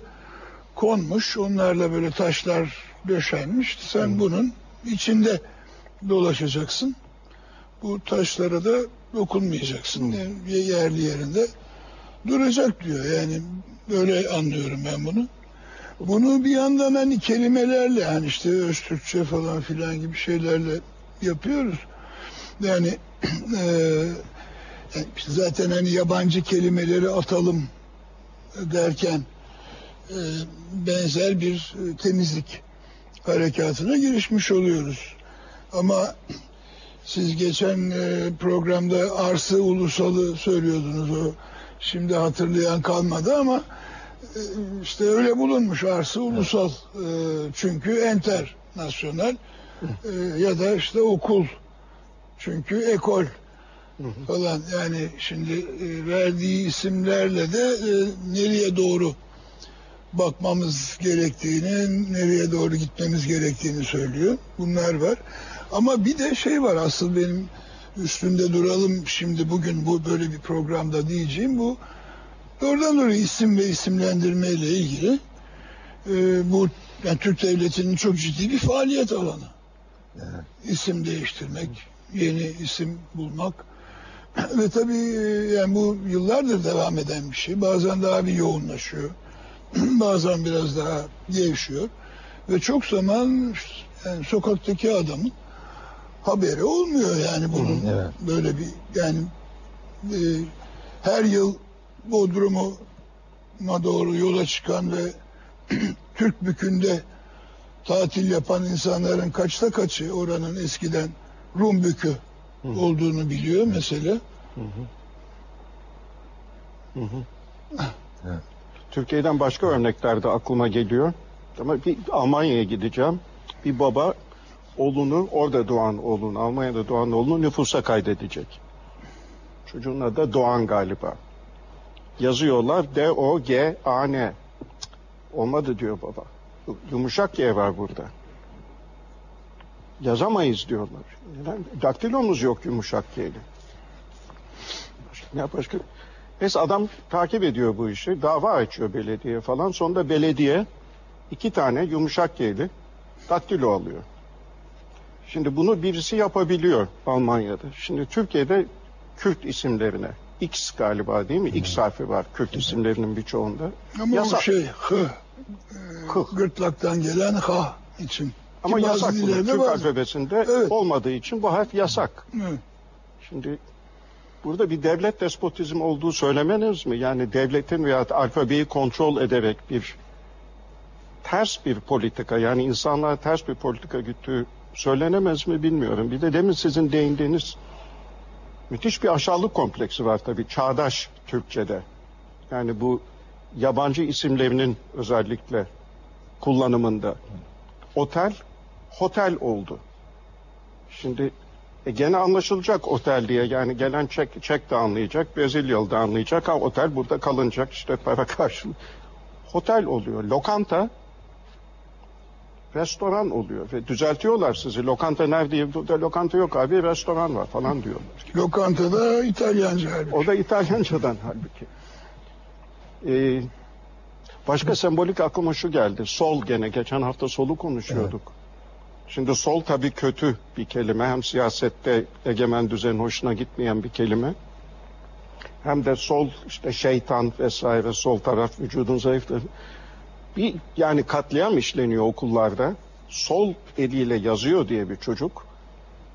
konmuş. Onlarla böyle taşlar döşenmiş. Sen bunun içinde dolaşacaksın. Bu taşlara da dokunmayacaksın. Yani yerli yerinde duracak diyor. Yani böyle anlıyorum ben bunu. Bunu bir yandan hani kelimelerle hani işte Öztürkçe falan filan gibi şeylerle yapıyoruz. Yani işte zaten hani yabancı kelimeleri atalım derken eee, benzer bir e, temizlik harekatına girişmiş oluyoruz. Ama siz geçen e, programda Arsı Ulusal'ı söylüyordunuz o. Şimdi hatırlayan kalmadı ama e, işte öyle bulunmuş Arsı Ulusal. E, çünkü internasyonel e, ya da işte okul. Çünkü ekol falan yani şimdi e, verdiği isimlerle de e, nereye doğru bakmamız gerektiğini, nereye doğru gitmemiz gerektiğini söylüyor. Bunlar var. Ama bir de şey var asıl benim üstünde duralım şimdi bugün bu böyle bir programda diyeceğim bu doğrudan doğruya isim ve isimlendirme ile ilgili e, bu yani Türk Devleti'nin çok ciddi bir faaliyet alanı. İsim değiştirmek, yeni isim bulmak. Ve tabii yani bu yıllardır devam eden bir şey. Bazen daha bir yoğunlaşıyor. Bazen biraz daha gevşiyor. Ve çok zaman yani sokaktaki adamın haberi olmuyor yani bunun evet. böyle bir yani e, her yıl Bodrum'a doğru yola çıkan ve Türk bükünde tatil yapan insanların kaçta kaçı oranın eskiden Rum bükü olduğunu biliyor mesela. Türkiye'den başka örnekler de aklıma geliyor. Ama bir Almanya'ya gideceğim. Bir baba oğlunu, orada doğan oğlunu, Almanya'da doğan oğlunu nüfusa kaydedecek. Çocuğun adı Doğan galiba. Yazıyorlar D-O-G-A-N. Olmadı diyor baba. Yumuşak G var burada. Yazamayız diyorlar. Neden? Daktilomuz yok yumuşak G'li. Başka, ne başka? Neyse adam takip ediyor bu işi. Dava açıyor belediye falan. Sonunda belediye iki tane yumuşak G'li daktilo alıyor. Şimdi bunu birisi yapabiliyor Almanya'da. Şimdi Türkiye'de Kürt isimlerine X galiba değil mi? X harfi var Kürt isimlerinin birçoğunda. Ama Yasak. o şey hı, Kıh. gırtlaktan gelen ha için. Ama Ki yasak dillerde Türk var. alfabesinde Evet. olmadığı için bu harf yasak. Evet. Şimdi burada bir devlet despotizm olduğu söylemeniz mi? Yani devletin veya alfabeyi kontrol ederek bir ters bir politika yani insanlara ters bir politika güttüğü söylenemez mi bilmiyorum. Bir de demin sizin değindiğiniz müthiş bir aşağılık kompleksi var tabii çağdaş Türkçe'de. Yani bu yabancı isimlerinin özellikle kullanımında. Otel, hotel oldu. Şimdi e gene anlaşılacak otel diye yani gelen çek, çek de anlayacak, Brezilyalı da anlayacak. Ha otel burada kalınacak işte para karşılığı. Otel oluyor. Lokanta restoran oluyor ve düzeltiyorlar sizi. Lokanta nerede? Burada lokanta yok abi restoran var falan diyorlar. Lokantada İtalyanca halbuki. O da İtalyancadan halbuki. Ee, başka sembolik aklıma şu geldi. Sol gene. Geçen hafta solu konuşuyorduk. Şimdi sol tabii kötü bir kelime. Hem siyasette egemen düzenin hoşuna gitmeyen bir kelime. Hem de sol işte şeytan vesaire sol taraf vücudun zayıftır. Bir yani katliam işleniyor okullarda. Sol eliyle yazıyor diye bir çocuk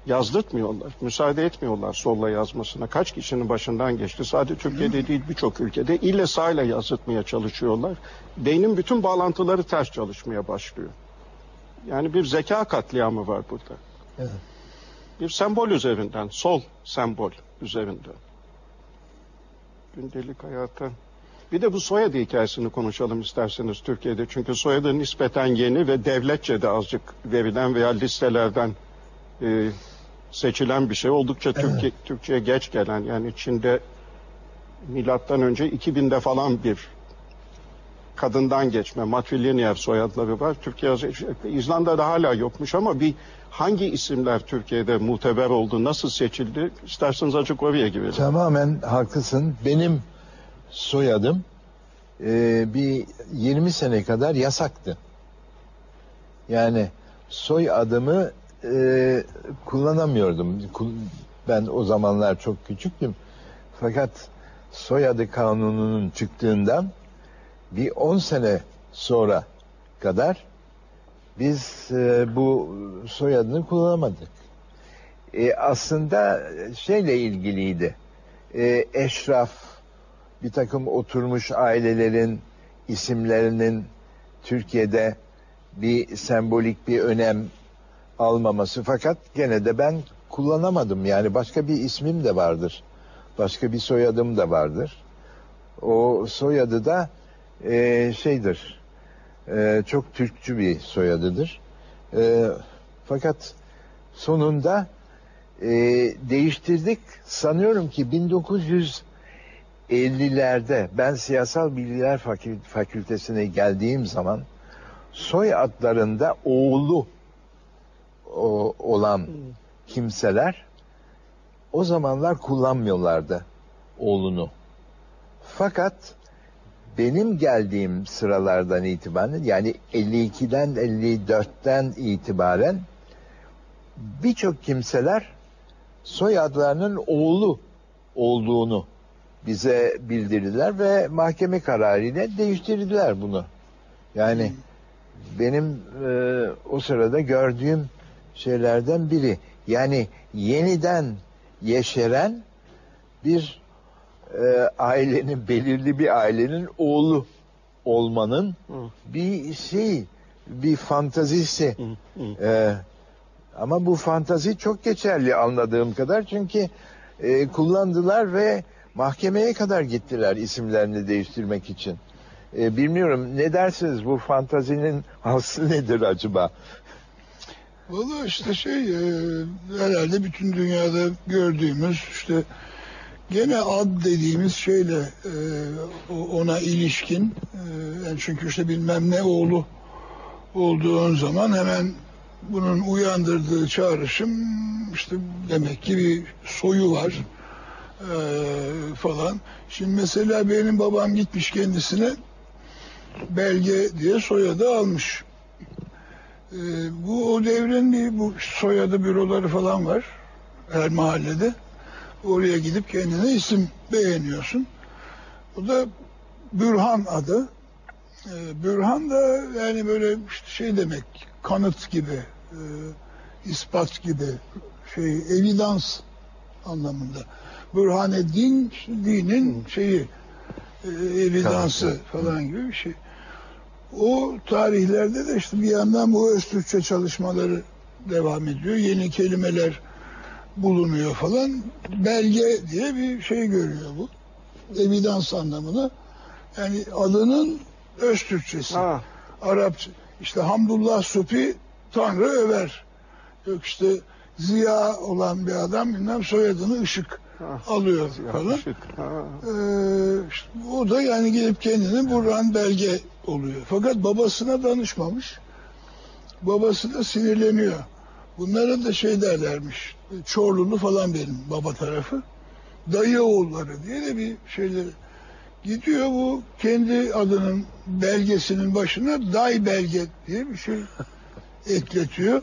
yazdırtmıyorlar. Müsaade etmiyorlar solla yazmasına. Kaç kişinin başından geçti. Sadece Türkiye'de değil birçok ülkede ile sağla yazdırtmaya çalışıyorlar. Beynin bütün bağlantıları ters çalışmaya başlıyor. Yani bir zeka katliamı var burada. Evet. Bir sembol üzerinden, sol sembol üzerinden. Gündelik hayata. Bir de bu soyadı hikayesini konuşalım isterseniz Türkiye'de. Çünkü soyadı nispeten yeni ve devletçe de azıcık verilen veya listelerden e, seçilen bir şey. Oldukça Türkiye, Türkçe'ye geç gelen yani Çin'de milattan önce 2000'de falan bir kadından geçme matrilineal soyadları var. Türkiye İzlanda'da hala yokmuş ama bir hangi isimler Türkiye'de muteber oldu, nasıl seçildi? İsterseniz açık oraya girelim. Tamamen haklısın. Benim soyadım e, bir 20 sene kadar yasaktı. Yani soy adımı e, kullanamıyordum. Kul- Ben o zamanlar çok küçüktüm. Fakat soyadı kanununun çıktığından bir 10 sene sonra kadar biz e, bu soyadını kullanamadık. E, aslında şeyle ilgiliydi. E, eşraf, bir takım oturmuş ailelerin isimlerinin Türkiye'de bir sembolik bir önem almaması. Fakat gene de ben kullanamadım. Yani başka bir ismim de vardır. Başka bir soyadım da vardır. O soyadı da e, şeydir. e, çok Türkçü bir soyadıdır. E, fakat sonunda e, değiştirdik. Sanıyorum ki 1950'lerde ben Siyasal Bilgiler Fakül- Fakültesine geldiğim zaman soy adlarında oğlu o- olan kimseler o zamanlar kullanmıyorlardı oğlunu. Fakat benim geldiğim sıralardan itibaren yani 52'den 54'ten itibaren birçok kimseler soyadlarının oğlu olduğunu bize bildirdiler ve mahkeme kararıyla değiştirdiler bunu. Yani benim e, o sırada gördüğüm şeylerden biri. Yani yeniden yeşeren bir e, ailenin belirli bir ailenin oğlu olmanın bir şey bir fantazisi. E, ama bu fantazi çok geçerli anladığım kadar çünkü e, kullandılar ve mahkemeye kadar gittiler isimlerini değiştirmek için. E, bilmiyorum ne dersiniz bu fantazinin aslı nedir acaba? Valla işte şey e, herhalde bütün dünyada gördüğümüz işte gene ad dediğimiz şeyle e, ona ilişkin e, yani çünkü işte bilmem ne oğlu olduğun zaman hemen bunun uyandırdığı çağrışım işte demek ki bir soyu var e, falan. Şimdi mesela benim babam gitmiş kendisine belge diye soyadı almış. Ee, bu o devrin bir bu soyadı büroları falan var her mahallede. Oraya gidip kendine isim beğeniyorsun. O da Bürhan adı. Ee, Bürhan da yani böyle işte şey demek kanıt gibi, e, ispat gibi şey evidans anlamında. Bürhaneddin işte dinin şeyi e, evidansı falan gibi bir şey. O tarihlerde de işte bir yandan bu Öztürkçe çalışmaları devam ediyor. Yeni kelimeler bulunuyor falan. Belge diye bir şey görüyor bu. Evidans anlamına. Yani adının Öztürkçesi. Ha, Arapça. İşte Hamdullah Supi Tanrı över. Yok işte Ziya olan bir adam bilmem soyadını ışık ha. alıyor falan. Yakışık. Ha. Ee, işte o da yani gelip kendini Burhan Belge oluyor. Fakat babasına danışmamış. Babası da sinirleniyor. Bunlara da şey derlermiş. Çorlulu falan benim baba tarafı. Dayı oğulları diye de bir şeyler. Gidiyor bu kendi adının belgesinin başına day belge diye bir şey ekletiyor.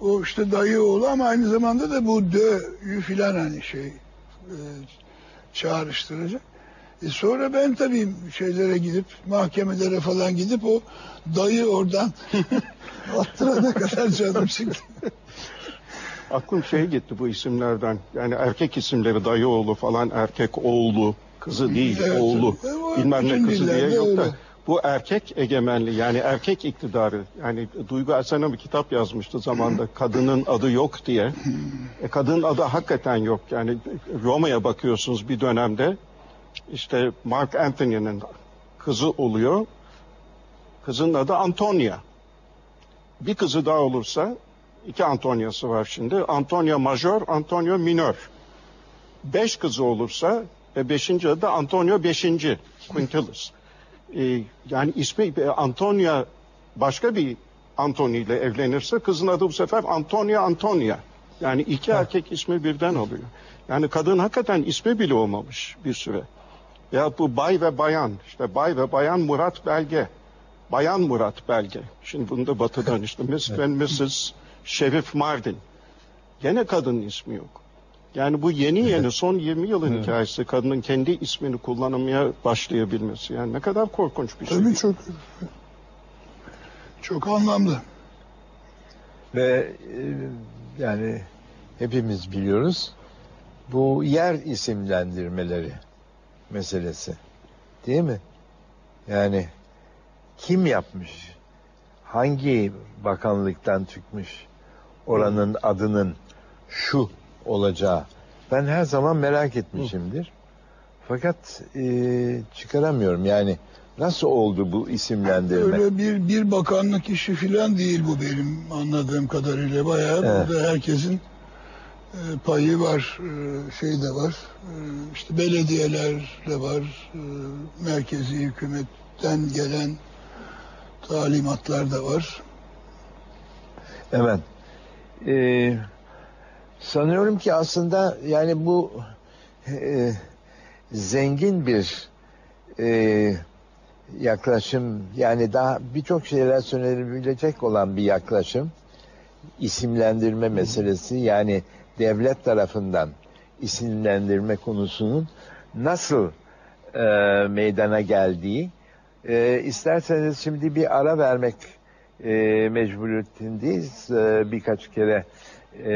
O işte dayı oğlu ama aynı zamanda da bu dö'yü filan hani şey e, çağrıştıracak. E sonra ben tabii şeylere gidip mahkemelere falan gidip o dayı oradan attırana kadar canım çıktı. Aklım şey gitti bu isimlerden. Yani erkek isimleri dayıoğlu falan erkek oğlu kızı değil Evet, oğlu evet. Bilmem ne kızı diye yok da bu erkek egemenliği yani erkek iktidarı yani Duygu Arslan'a bir kitap yazmıştı zamanda kadının adı yok diye. E, kadının adı hakikaten yok yani Roma'ya bakıyorsunuz bir dönemde işte Mark Anthony'nin kızı oluyor. Kızın adı Antonia. Bir kızı daha olursa iki Antonia'sı var şimdi. Antonia Major, Antonio Minor. Beş kızı olursa ve beşinci adı Antonio Beşinci. Quintilis. Ee, yani ismi e, Antonia başka bir Antoni ile evlenirse kızın adı bu sefer Antonia Antonia. Yani iki erkek ismi birden oluyor. Yani kadın hakikaten ismi bile olmamış bir süre. Ya bu bay ve bayan, işte bay ve bayan Murat Belge. Bayan Murat Belge. Şimdi bunu da batıdan işte Miss ve Mrs. Şerif Mardin. Gene kadının ismi yok. Yani bu yeni yeni son 20 yılın hikayesi kadının kendi ismini kullanmaya başlayabilmesi. Yani ne kadar korkunç bir şey. Tabii çok çok anlamlı. Ve e, yani hepimiz biliyoruz bu yer isimlendirmeleri meselesi. Değil mi? Yani kim yapmış? Hangi bakanlıktan çıkmış oranın adının şu olacağı? Ben her zaman merak etmişimdir. Fakat e, çıkaramıyorum yani nasıl oldu bu isimlendirme? Öyle bir bir bakanlık işi filan değil bu benim anladığım kadarıyla. Bayağı Evet. burada herkesin e, payı var, e, şey de var. E, işte belediyeler de var, e, merkezi hükümetten gelen talimatlar da var. Evet. Ee, sanıyorum ki aslında yani bu e, zengin bir e, yaklaşım yani daha birçok şeyler söylenebilecek olan bir yaklaşım isimlendirme meselesi yani devlet tarafından isimlendirme konusunun nasıl e, meydana geldiği. E, isterseniz şimdi bir ara vermek e, mecburiyetindeyiz. E, birkaç kere e,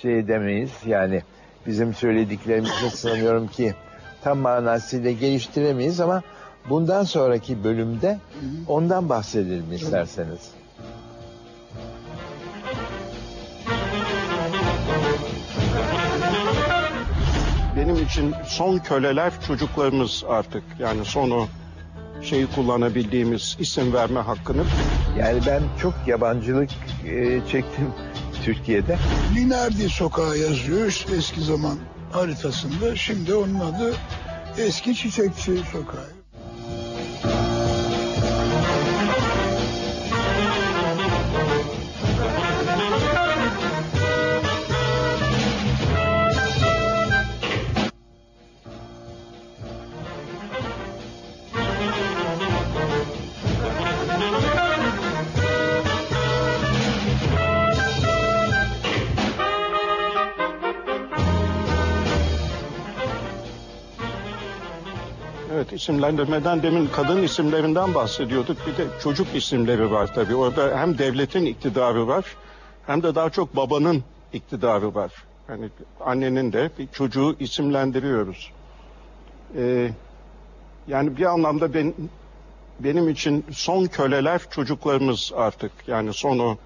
şey demeyiz yani bizim söylediklerimizi sanıyorum ki tam manasıyla geliştiremeyiz ama bundan sonraki bölümde ondan bahsedelim isterseniz. Benim için son köleler çocuklarımız artık. Yani sonu şeyi kullanabildiğimiz isim verme hakkını. Yani ben çok yabancılık e, çektim Türkiye'de. Linardi sokağı yazıyor eski zaman haritasında. Şimdi onun adı eski çiçekçi sokağı. Evet isimlendirmeden demin kadın isimlerinden bahsediyorduk. Bir de çocuk isimleri var tabii. Orada hem devletin iktidarı var hem de daha çok babanın iktidarı var. Yani annenin de bir çocuğu isimlendiriyoruz. Ee, yani bir anlamda ben, benim için son köleler çocuklarımız artık. Yani sonu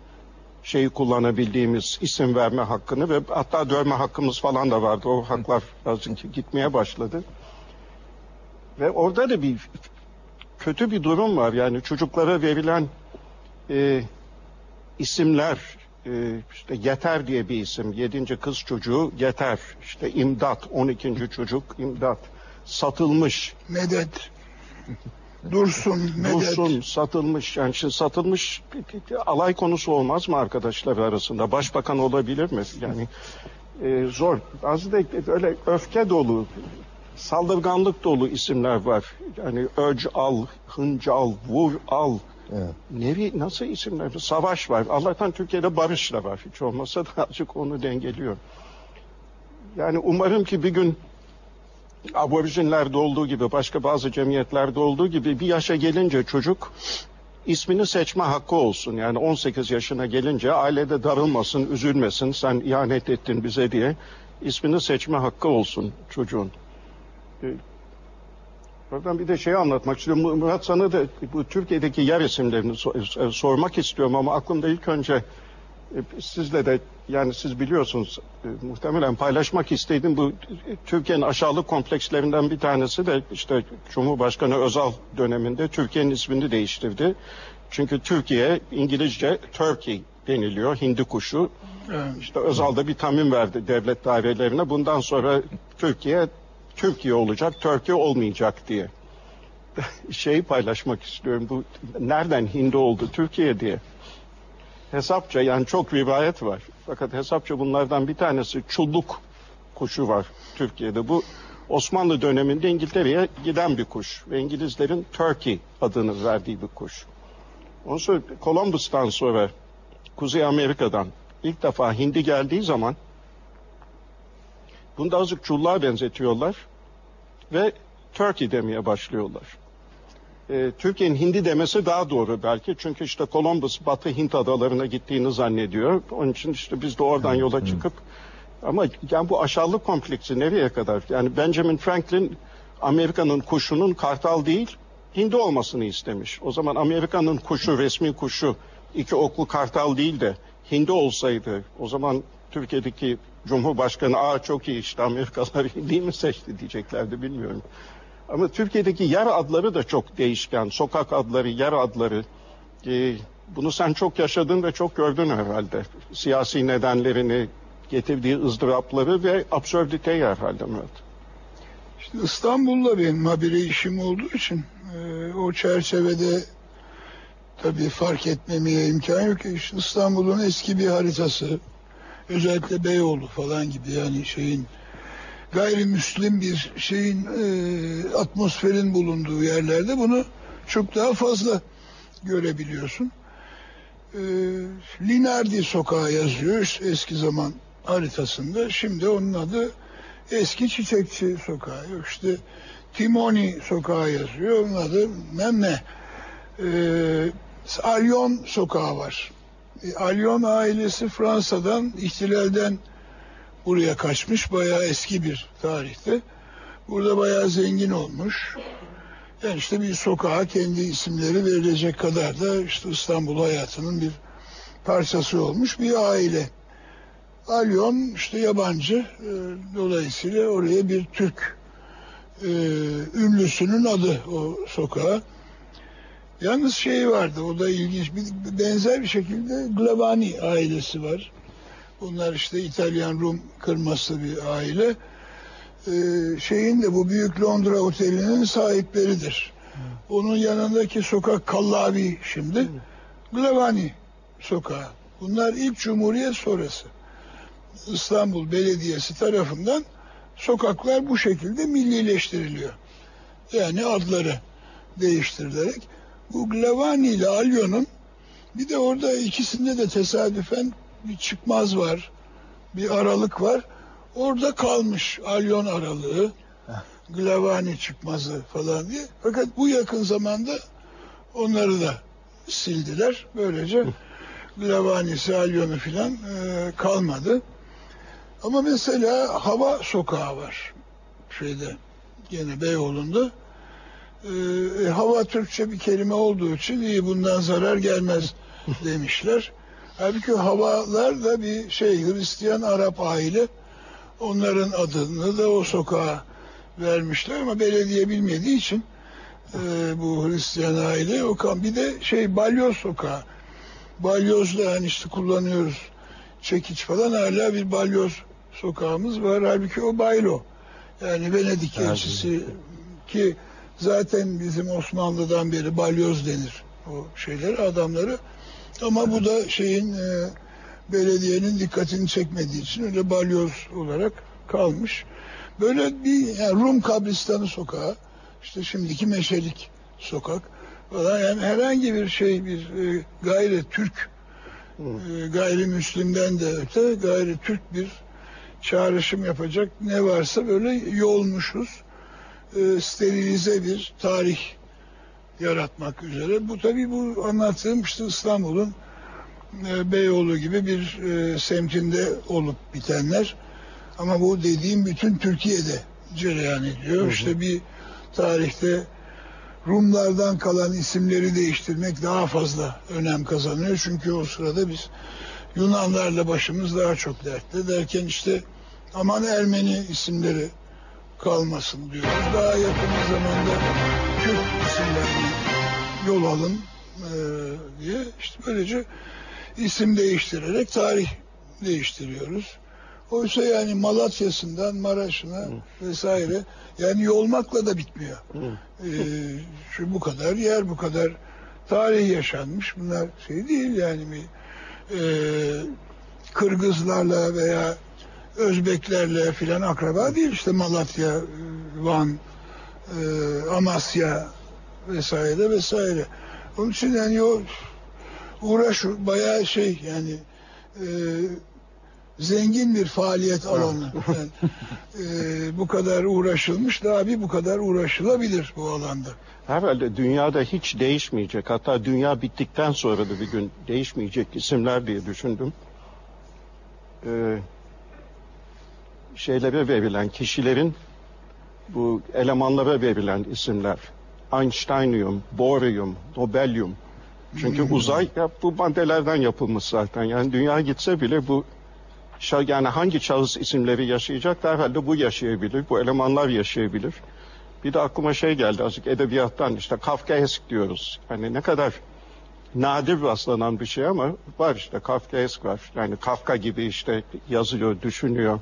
şeyi kullanabildiğimiz isim verme hakkını ve hatta dövme hakkımız falan da vardı. O haklar azıcık gitmeye başladı. Ve orada da bir kötü bir durum var. Yani çocuklara verilen e, isimler e, işte Yeter diye bir isim. Yedinci kız çocuğu Yeter. İşte imdat. On ikinci çocuk imdat. Satılmış. Medet. Dursun, medet. Dursun satılmış. Yani şimdi satılmış alay konusu olmaz mı arkadaşlar arasında? Başbakan olabilir mi? Yani e, zor. Bazı da öyle öfke dolu, saldırganlık dolu isimler var. Yani öc al, hınc al, vur al. Evet. Nevi nasıl isimler? Savaş var. Allah'tan Türkiye'de barış da var. Hiç olmasa da azıcık onu dengeliyor. Yani umarım ki bir gün aborijinlerde olduğu gibi başka bazı cemiyetlerde olduğu gibi bir yaşa gelince çocuk ismini seçme hakkı olsun. Yani 18 yaşına gelince ailede darılmasın, üzülmesin, sen ihanet ettin bize diye ismini seçme hakkı olsun çocuğun. Ee, Oradan bir de şey anlatmak istiyorum. Murat sana da bu Türkiye'deki yer isimlerini so- e, sormak istiyorum ama aklımda ilk önce e, sizle de yani siz biliyorsunuz e, muhtemelen paylaşmak istediğim bu e, Türkiye'nin aşağılık komplekslerinden bir tanesi de işte Cumhurbaşkanı Özal döneminde Türkiye'nin ismini değiştirdi. Çünkü Türkiye İngilizce Turkey deniliyor hindi kuşu. Evet. İşte Özal da bir tamim verdi devlet dairelerine. Bundan sonra Türkiye Türkiye olacak, Türkiye olmayacak diye. Şeyi paylaşmak istiyorum. Bu nereden hindi oldu Türkiye diye. Hesapça yani çok rivayet var. Fakat hesapça bunlardan bir tanesi çulluk kuşu var Türkiye'de. Bu Osmanlı döneminde İngiltere'ye giden bir kuş ve İngilizlerin Turkey adını verdiği bir kuş. Ondan sonra Columbus'tan sonra Kuzey Amerika'dan ilk defa hindi geldiği zaman bunu da azıcık çulluğa benzetiyorlar ve Turkey demeye başlıyorlar. Ee, Türkiye'nin hindi demesi daha doğru belki çünkü işte Columbus Batı Hint adalarına gittiğini zannediyor. Onun için işte biz de oradan yola çıkıp ama yani bu aşağılık kompleksi nereye kadar? Yani Benjamin Franklin Amerika'nın kuşunun kartal değil hindi olmasını istemiş. O zaman Amerika'nın kuşu, resmi kuşu iki oklu kartal değil de hindi olsaydı o zaman Türkiye'deki Cumhurbaşkanı aa çok iyi işte Amerikalılar hindi mi seçti diyeceklerdi bilmiyorum. Ama Türkiye'deki yer adları da çok değişken. Sokak adları, yer adları. Ee, bunu sen çok yaşadın ve çok gördün herhalde. Siyasi nedenlerini, getirdiği ızdırapları ve absürditeyi herhalde Murat. İşte İstanbul'la benim haberi işim olduğu için e, o çerçevede tabii fark etmemeye imkan yok. İşte İstanbul'un eski bir haritası özellikle Beyoğlu falan gibi yani şeyin gayrimüslim bir şeyin e, atmosferin bulunduğu yerlerde bunu çok daha fazla görebiliyorsun. E, Linardi sokağı yazıyor eski zaman haritasında şimdi onun adı Eski Çiçekçi Sokağı. Yok işte Timoni Sokağı yazıyor. Onun adı bilmem ne. Ee, Alyon Sokağı var. E, Alyon ailesi Fransa'dan, ihtilalden buraya kaçmış. Bayağı eski bir tarihte. Burada bayağı zengin olmuş. Yani işte bir sokağa kendi isimleri verilecek kadar da işte İstanbul hayatının bir parçası olmuş bir aile. Alyon işte yabancı e, dolayısıyla oraya bir Türk e, ünlüsünün adı o sokağa. Yalnız şey vardı o da ilginç bir benzer bir şekilde Glavani ailesi var. Bunlar işte İtalyan Rum kırması bir aile. Ee, şeyin de bu büyük Londra otelinin sahipleridir. Onun yanındaki sokak Kallavi şimdi. Glavani sokağı. Bunlar ilk Cumhuriyet sonrası. İstanbul Belediyesi tarafından sokaklar bu şekilde millileştiriliyor. Yani adları değiştirilerek. Bu Glavani ile Alyon'un bir de orada ikisinde de tesadüfen bir çıkmaz var. Bir aralık var. Orada kalmış Alyon aralığı. Glavani çıkmazı falan diye. Fakat bu yakın zamanda onları da sildiler. Böylece Glavani'si, Alyon'u filan e, kalmadı. Ama mesela hava sokağı var. Şeyde gene Beyoğlu'nda. E, hava Türkçe bir kelime olduğu için iyi bundan zarar gelmez demişler. Halbuki havalar da bir şey Hristiyan Arap aile. Onların adını da o sokağa vermişler ama belediye bilmediği için e, bu Hristiyan aile o kan bir de şey balyoz sokağı. Balyozla yani işte kullanıyoruz çekiç falan hala bir balyoz sokağımız var. Halbuki o baylo. Yani Venedik elçisi ki zaten bizim Osmanlı'dan beri balyoz denir o şeyleri adamları. Ama bu da şeyin e, belediyenin dikkatini çekmediği için öyle balyoz olarak kalmış. Böyle bir yani Rum kabristanı sokağı, işte şimdiki Meşelik sokak falan yani herhangi bir şey bir e, gayri Türk e, gayrimüslimden de öte gayri Türk bir çağrışım yapacak ne varsa böyle yolmuşuz. E, sterilize bir tarih yaratmak üzere. Bu tabii bu anlattığım işte İstanbul'un e, Beyoğlu gibi bir e, semtinde olup bitenler. Ama bu dediğim bütün Türkiye'de cereyan ediyor. Hı hı. İşte bir tarihte Rumlardan kalan isimleri değiştirmek daha fazla önem kazanıyor. Çünkü o sırada biz Yunanlarla başımız daha çok dertte derken işte aman Ermeni isimleri kalmasın diyoruz. Daha yakın zamanda Kürt isimlerini yol alın e, diye işte böylece isim değiştirerek tarih değiştiriyoruz. Oysa yani Malatya'sından Maraş'ına Hı. vesaire yani yolmakla da bitmiyor. Ee, şu bu kadar yer bu kadar tarih yaşanmış bunlar şey değil yani bir e, Kırgızlarla veya Özbeklerle filan akraba değil işte Malatya, Van, e, Amasya vesaire vesaire. Onun için yani o uğraş bayağı şey yani e, zengin bir faaliyet alanı. Yani, e, bu kadar uğraşılmış daha bir bu kadar uğraşılabilir bu alanda. Herhalde dünyada hiç değişmeyecek hatta dünya bittikten sonra da bir gün değişmeyecek isimler diye düşündüm. Ee, şeylere verilen kişilerin bu elemanlara verilen isimler. Einsteinium, boryum, nobelium. Çünkü hmm. uzay ya bu maddelerden yapılmış zaten. Yani dünya gitse bile bu yani hangi şahıs isimleri yaşayacak da herhalde bu yaşayabilir, bu elemanlar yaşayabilir. Bir de aklıma şey geldi azıcık edebiyattan işte Kafkaesk diyoruz. Hani ne kadar nadir rastlanan bir şey ama var işte Kafkaesk var. Yani Kafka gibi işte yazıyor, düşünüyor.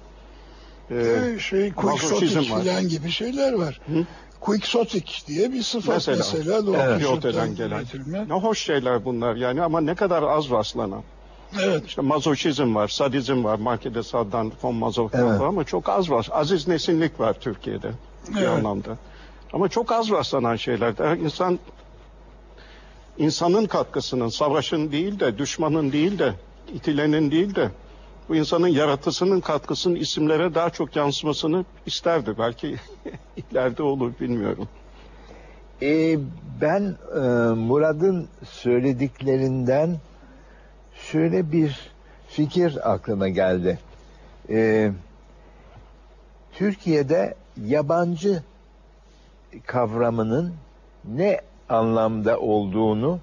Ee, şey Quixotic falan gibi şeyler var. Hı? Quixotic diye bir sıfat mesela. mesela Don evet. Gelen. Ne hoş şeyler bunlar yani ama ne kadar az rastlanan. Evet. İşte mazoşizm var, sadizm var. Markede Saddan, von Mazoch'tan evet. var ama çok az var. Aziz nesinlik var Türkiye'de bir evet. anlamda. Ama çok az rastlanan şeyler. İnsan insanın katkısının, savaşın değil de, düşmanın değil de, itilenin değil de, bu insanın yaratısının katkısının isimlere daha çok yansımasını isterdi. Belki ileride olur bilmiyorum. Ee, ben e, Murad'ın söylediklerinden şöyle bir fikir aklıma geldi. Ee, Türkiye'de yabancı kavramının ne anlamda olduğunu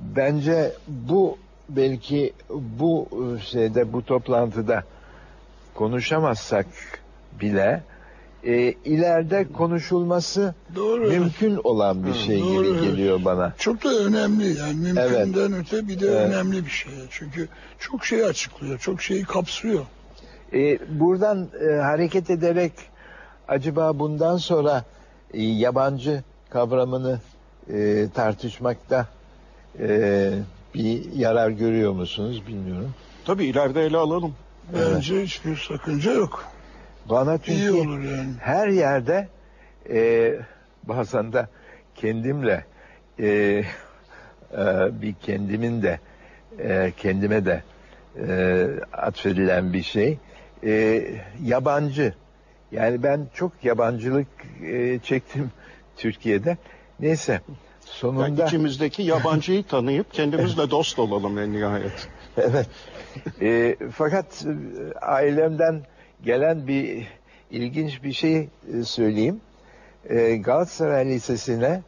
bence bu belki bu şeyde bu toplantıda konuşamazsak bile e, ileride konuşulması Doğru. mümkün olan bir şey doğru, gibi evet. geliyor bana. Çok da önemli yani mümkünden öte bir de Evet. önemli bir şey. Çünkü çok şey açıklıyor, çok şeyi kapsıyor. E, buradan e, hareket ederek acaba bundan sonra e, yabancı kavramını e, tartışmakta e, bir yarar görüyor musunuz bilmiyorum. Tabii ileride ele alalım. Bence hiçbir sakınca yok. Bana İyi çünkü olur yani. her yerde e, bazen de kendimle e, e, bir kendimin de e, kendime de e, atfedilen bir şey E, yabancı yani ben çok yabancılık e, çektim Türkiye'de neyse Yani sonunda içimizdeki yabancıyı tanıyıp kendimizle dost olalım en nihayet. Evet. E, fakat ailemden gelen bir ilginç bir şey e, söyleyeyim. E, Galatasaray Lisesi'ne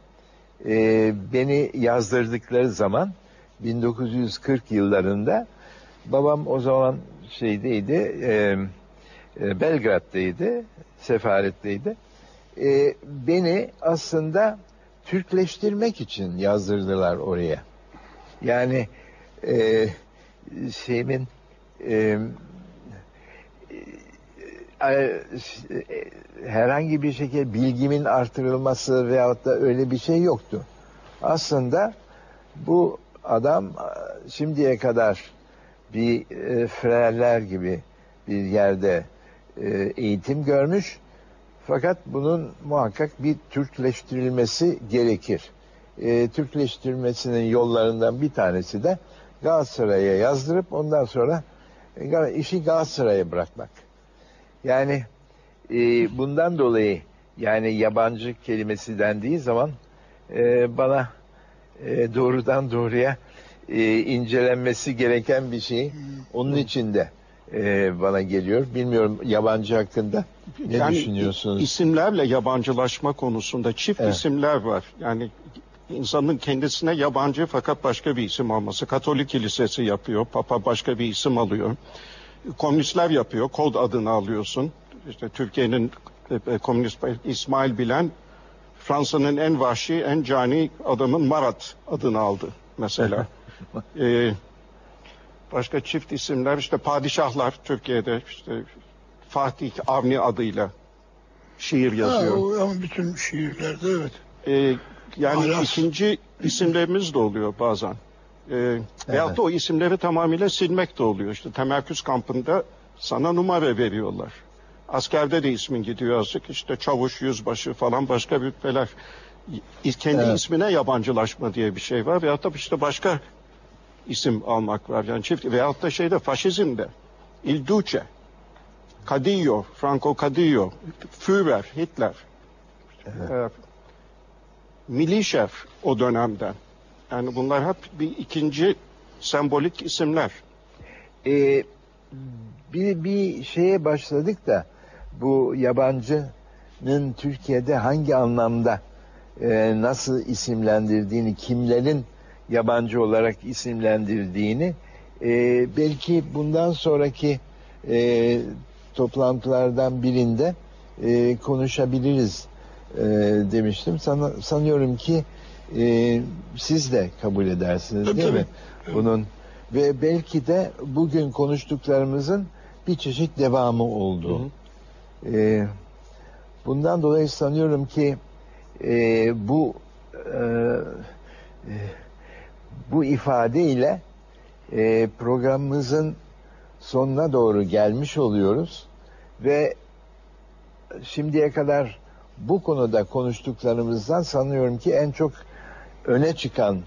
e, beni yazdırdıkları zaman 1940 yıllarında babam o zaman şeydeydi e, e, Belgrad'daydı sefaretteydi. E, beni aslında Türkleştirmek için yazdırdılar oraya. Yani e, şeyimin e, e, e, herhangi bir şekilde bilgimin artırılması veyahut da öyle bir şey yoktu. Aslında bu adam şimdiye kadar bir e, frerler gibi bir yerde e, eğitim görmüş. Fakat bunun muhakkak bir Türkleştirilmesi gerekir. E, Türkleştirilmesinin yollarından bir tanesi de Galatasaray'a yazdırıp ondan sonra e, işi Galatasaray'a bırakmak. Yani e, bundan dolayı yani yabancı kelimesi dendiği zaman e, bana e, doğrudan doğruya e, incelenmesi gereken bir şey. Onun için de e, bana geliyor. Bilmiyorum yabancı hakkında ne yani düşünüyorsunuz? isimlerle yabancılaşma konusunda çift Evet. isimler var. Yani insanın kendisine yabancı fakat başka bir isim alması. Katolik kilisesi yapıyor, Papa başka bir isim alıyor. Komünistler yapıyor, kod adını alıyorsun. İşte Türkiye'nin e, e, komünist İsmail Bilen Fransa'nın en vahşi, en cani adamın Marat adını aldı mesela. Ee, başka çift isimler işte padişahlar Türkiye'de işte Fatih Avni adıyla şiir Ha, yazıyor. o, ama bütün şiirlerde evet. Ee, yani Aras. ikinci isimlerimiz de oluyor bazen. Ee, Veyahut da o isimleri tamamıyla silmek de oluyor. İşte temerküz kampında sana numara veriyorlar. Askerde de ismin gidiyor azıcık. İşte çavuş, yüzbaşı falan başka rütbeler. İ- Kendi Evet. ismine yabancılaşma diye bir şey var. Veyahut da işte başka isim almak var. Yani çift veyahut da şeyde faşizmde. Il Duce, Cadillo, Franco Cadillo, Führer, Hitler. Milli şef o dönemden. Yani bunlar hep bir ikinci sembolik isimler. Ee, bir, bir şeye başladık da bu yabancının Türkiye'de hangi anlamda e, nasıl isimlendirdiğini, kimlerin yabancı olarak isimlendirdiğini e, belki bundan sonraki e, toplantılardan birinde e, konuşabiliriz e, demiştim. Sana, sanıyorum ki e, siz de kabul edersiniz Tabii, değil mi? Bunun ve belki de bugün konuştuklarımızın bir çeşit devamı oldu. Ee, bundan dolayı sanıyorum ki e, bu e, e, bu ifadeyle e, programımızın sonuna doğru gelmiş oluyoruz ve şimdiye kadar bu konuda konuştuklarımızdan sanıyorum ki en çok öne çıkan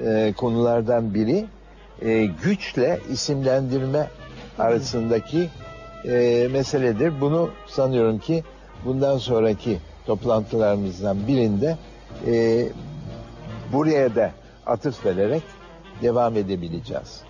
e, konulardan biri e, güçle isimlendirme arasındaki e, meseledir. Bunu sanıyorum ki bundan sonraki toplantılarımızdan birinde e, buraya da atıf vererek devam edebileceğiz.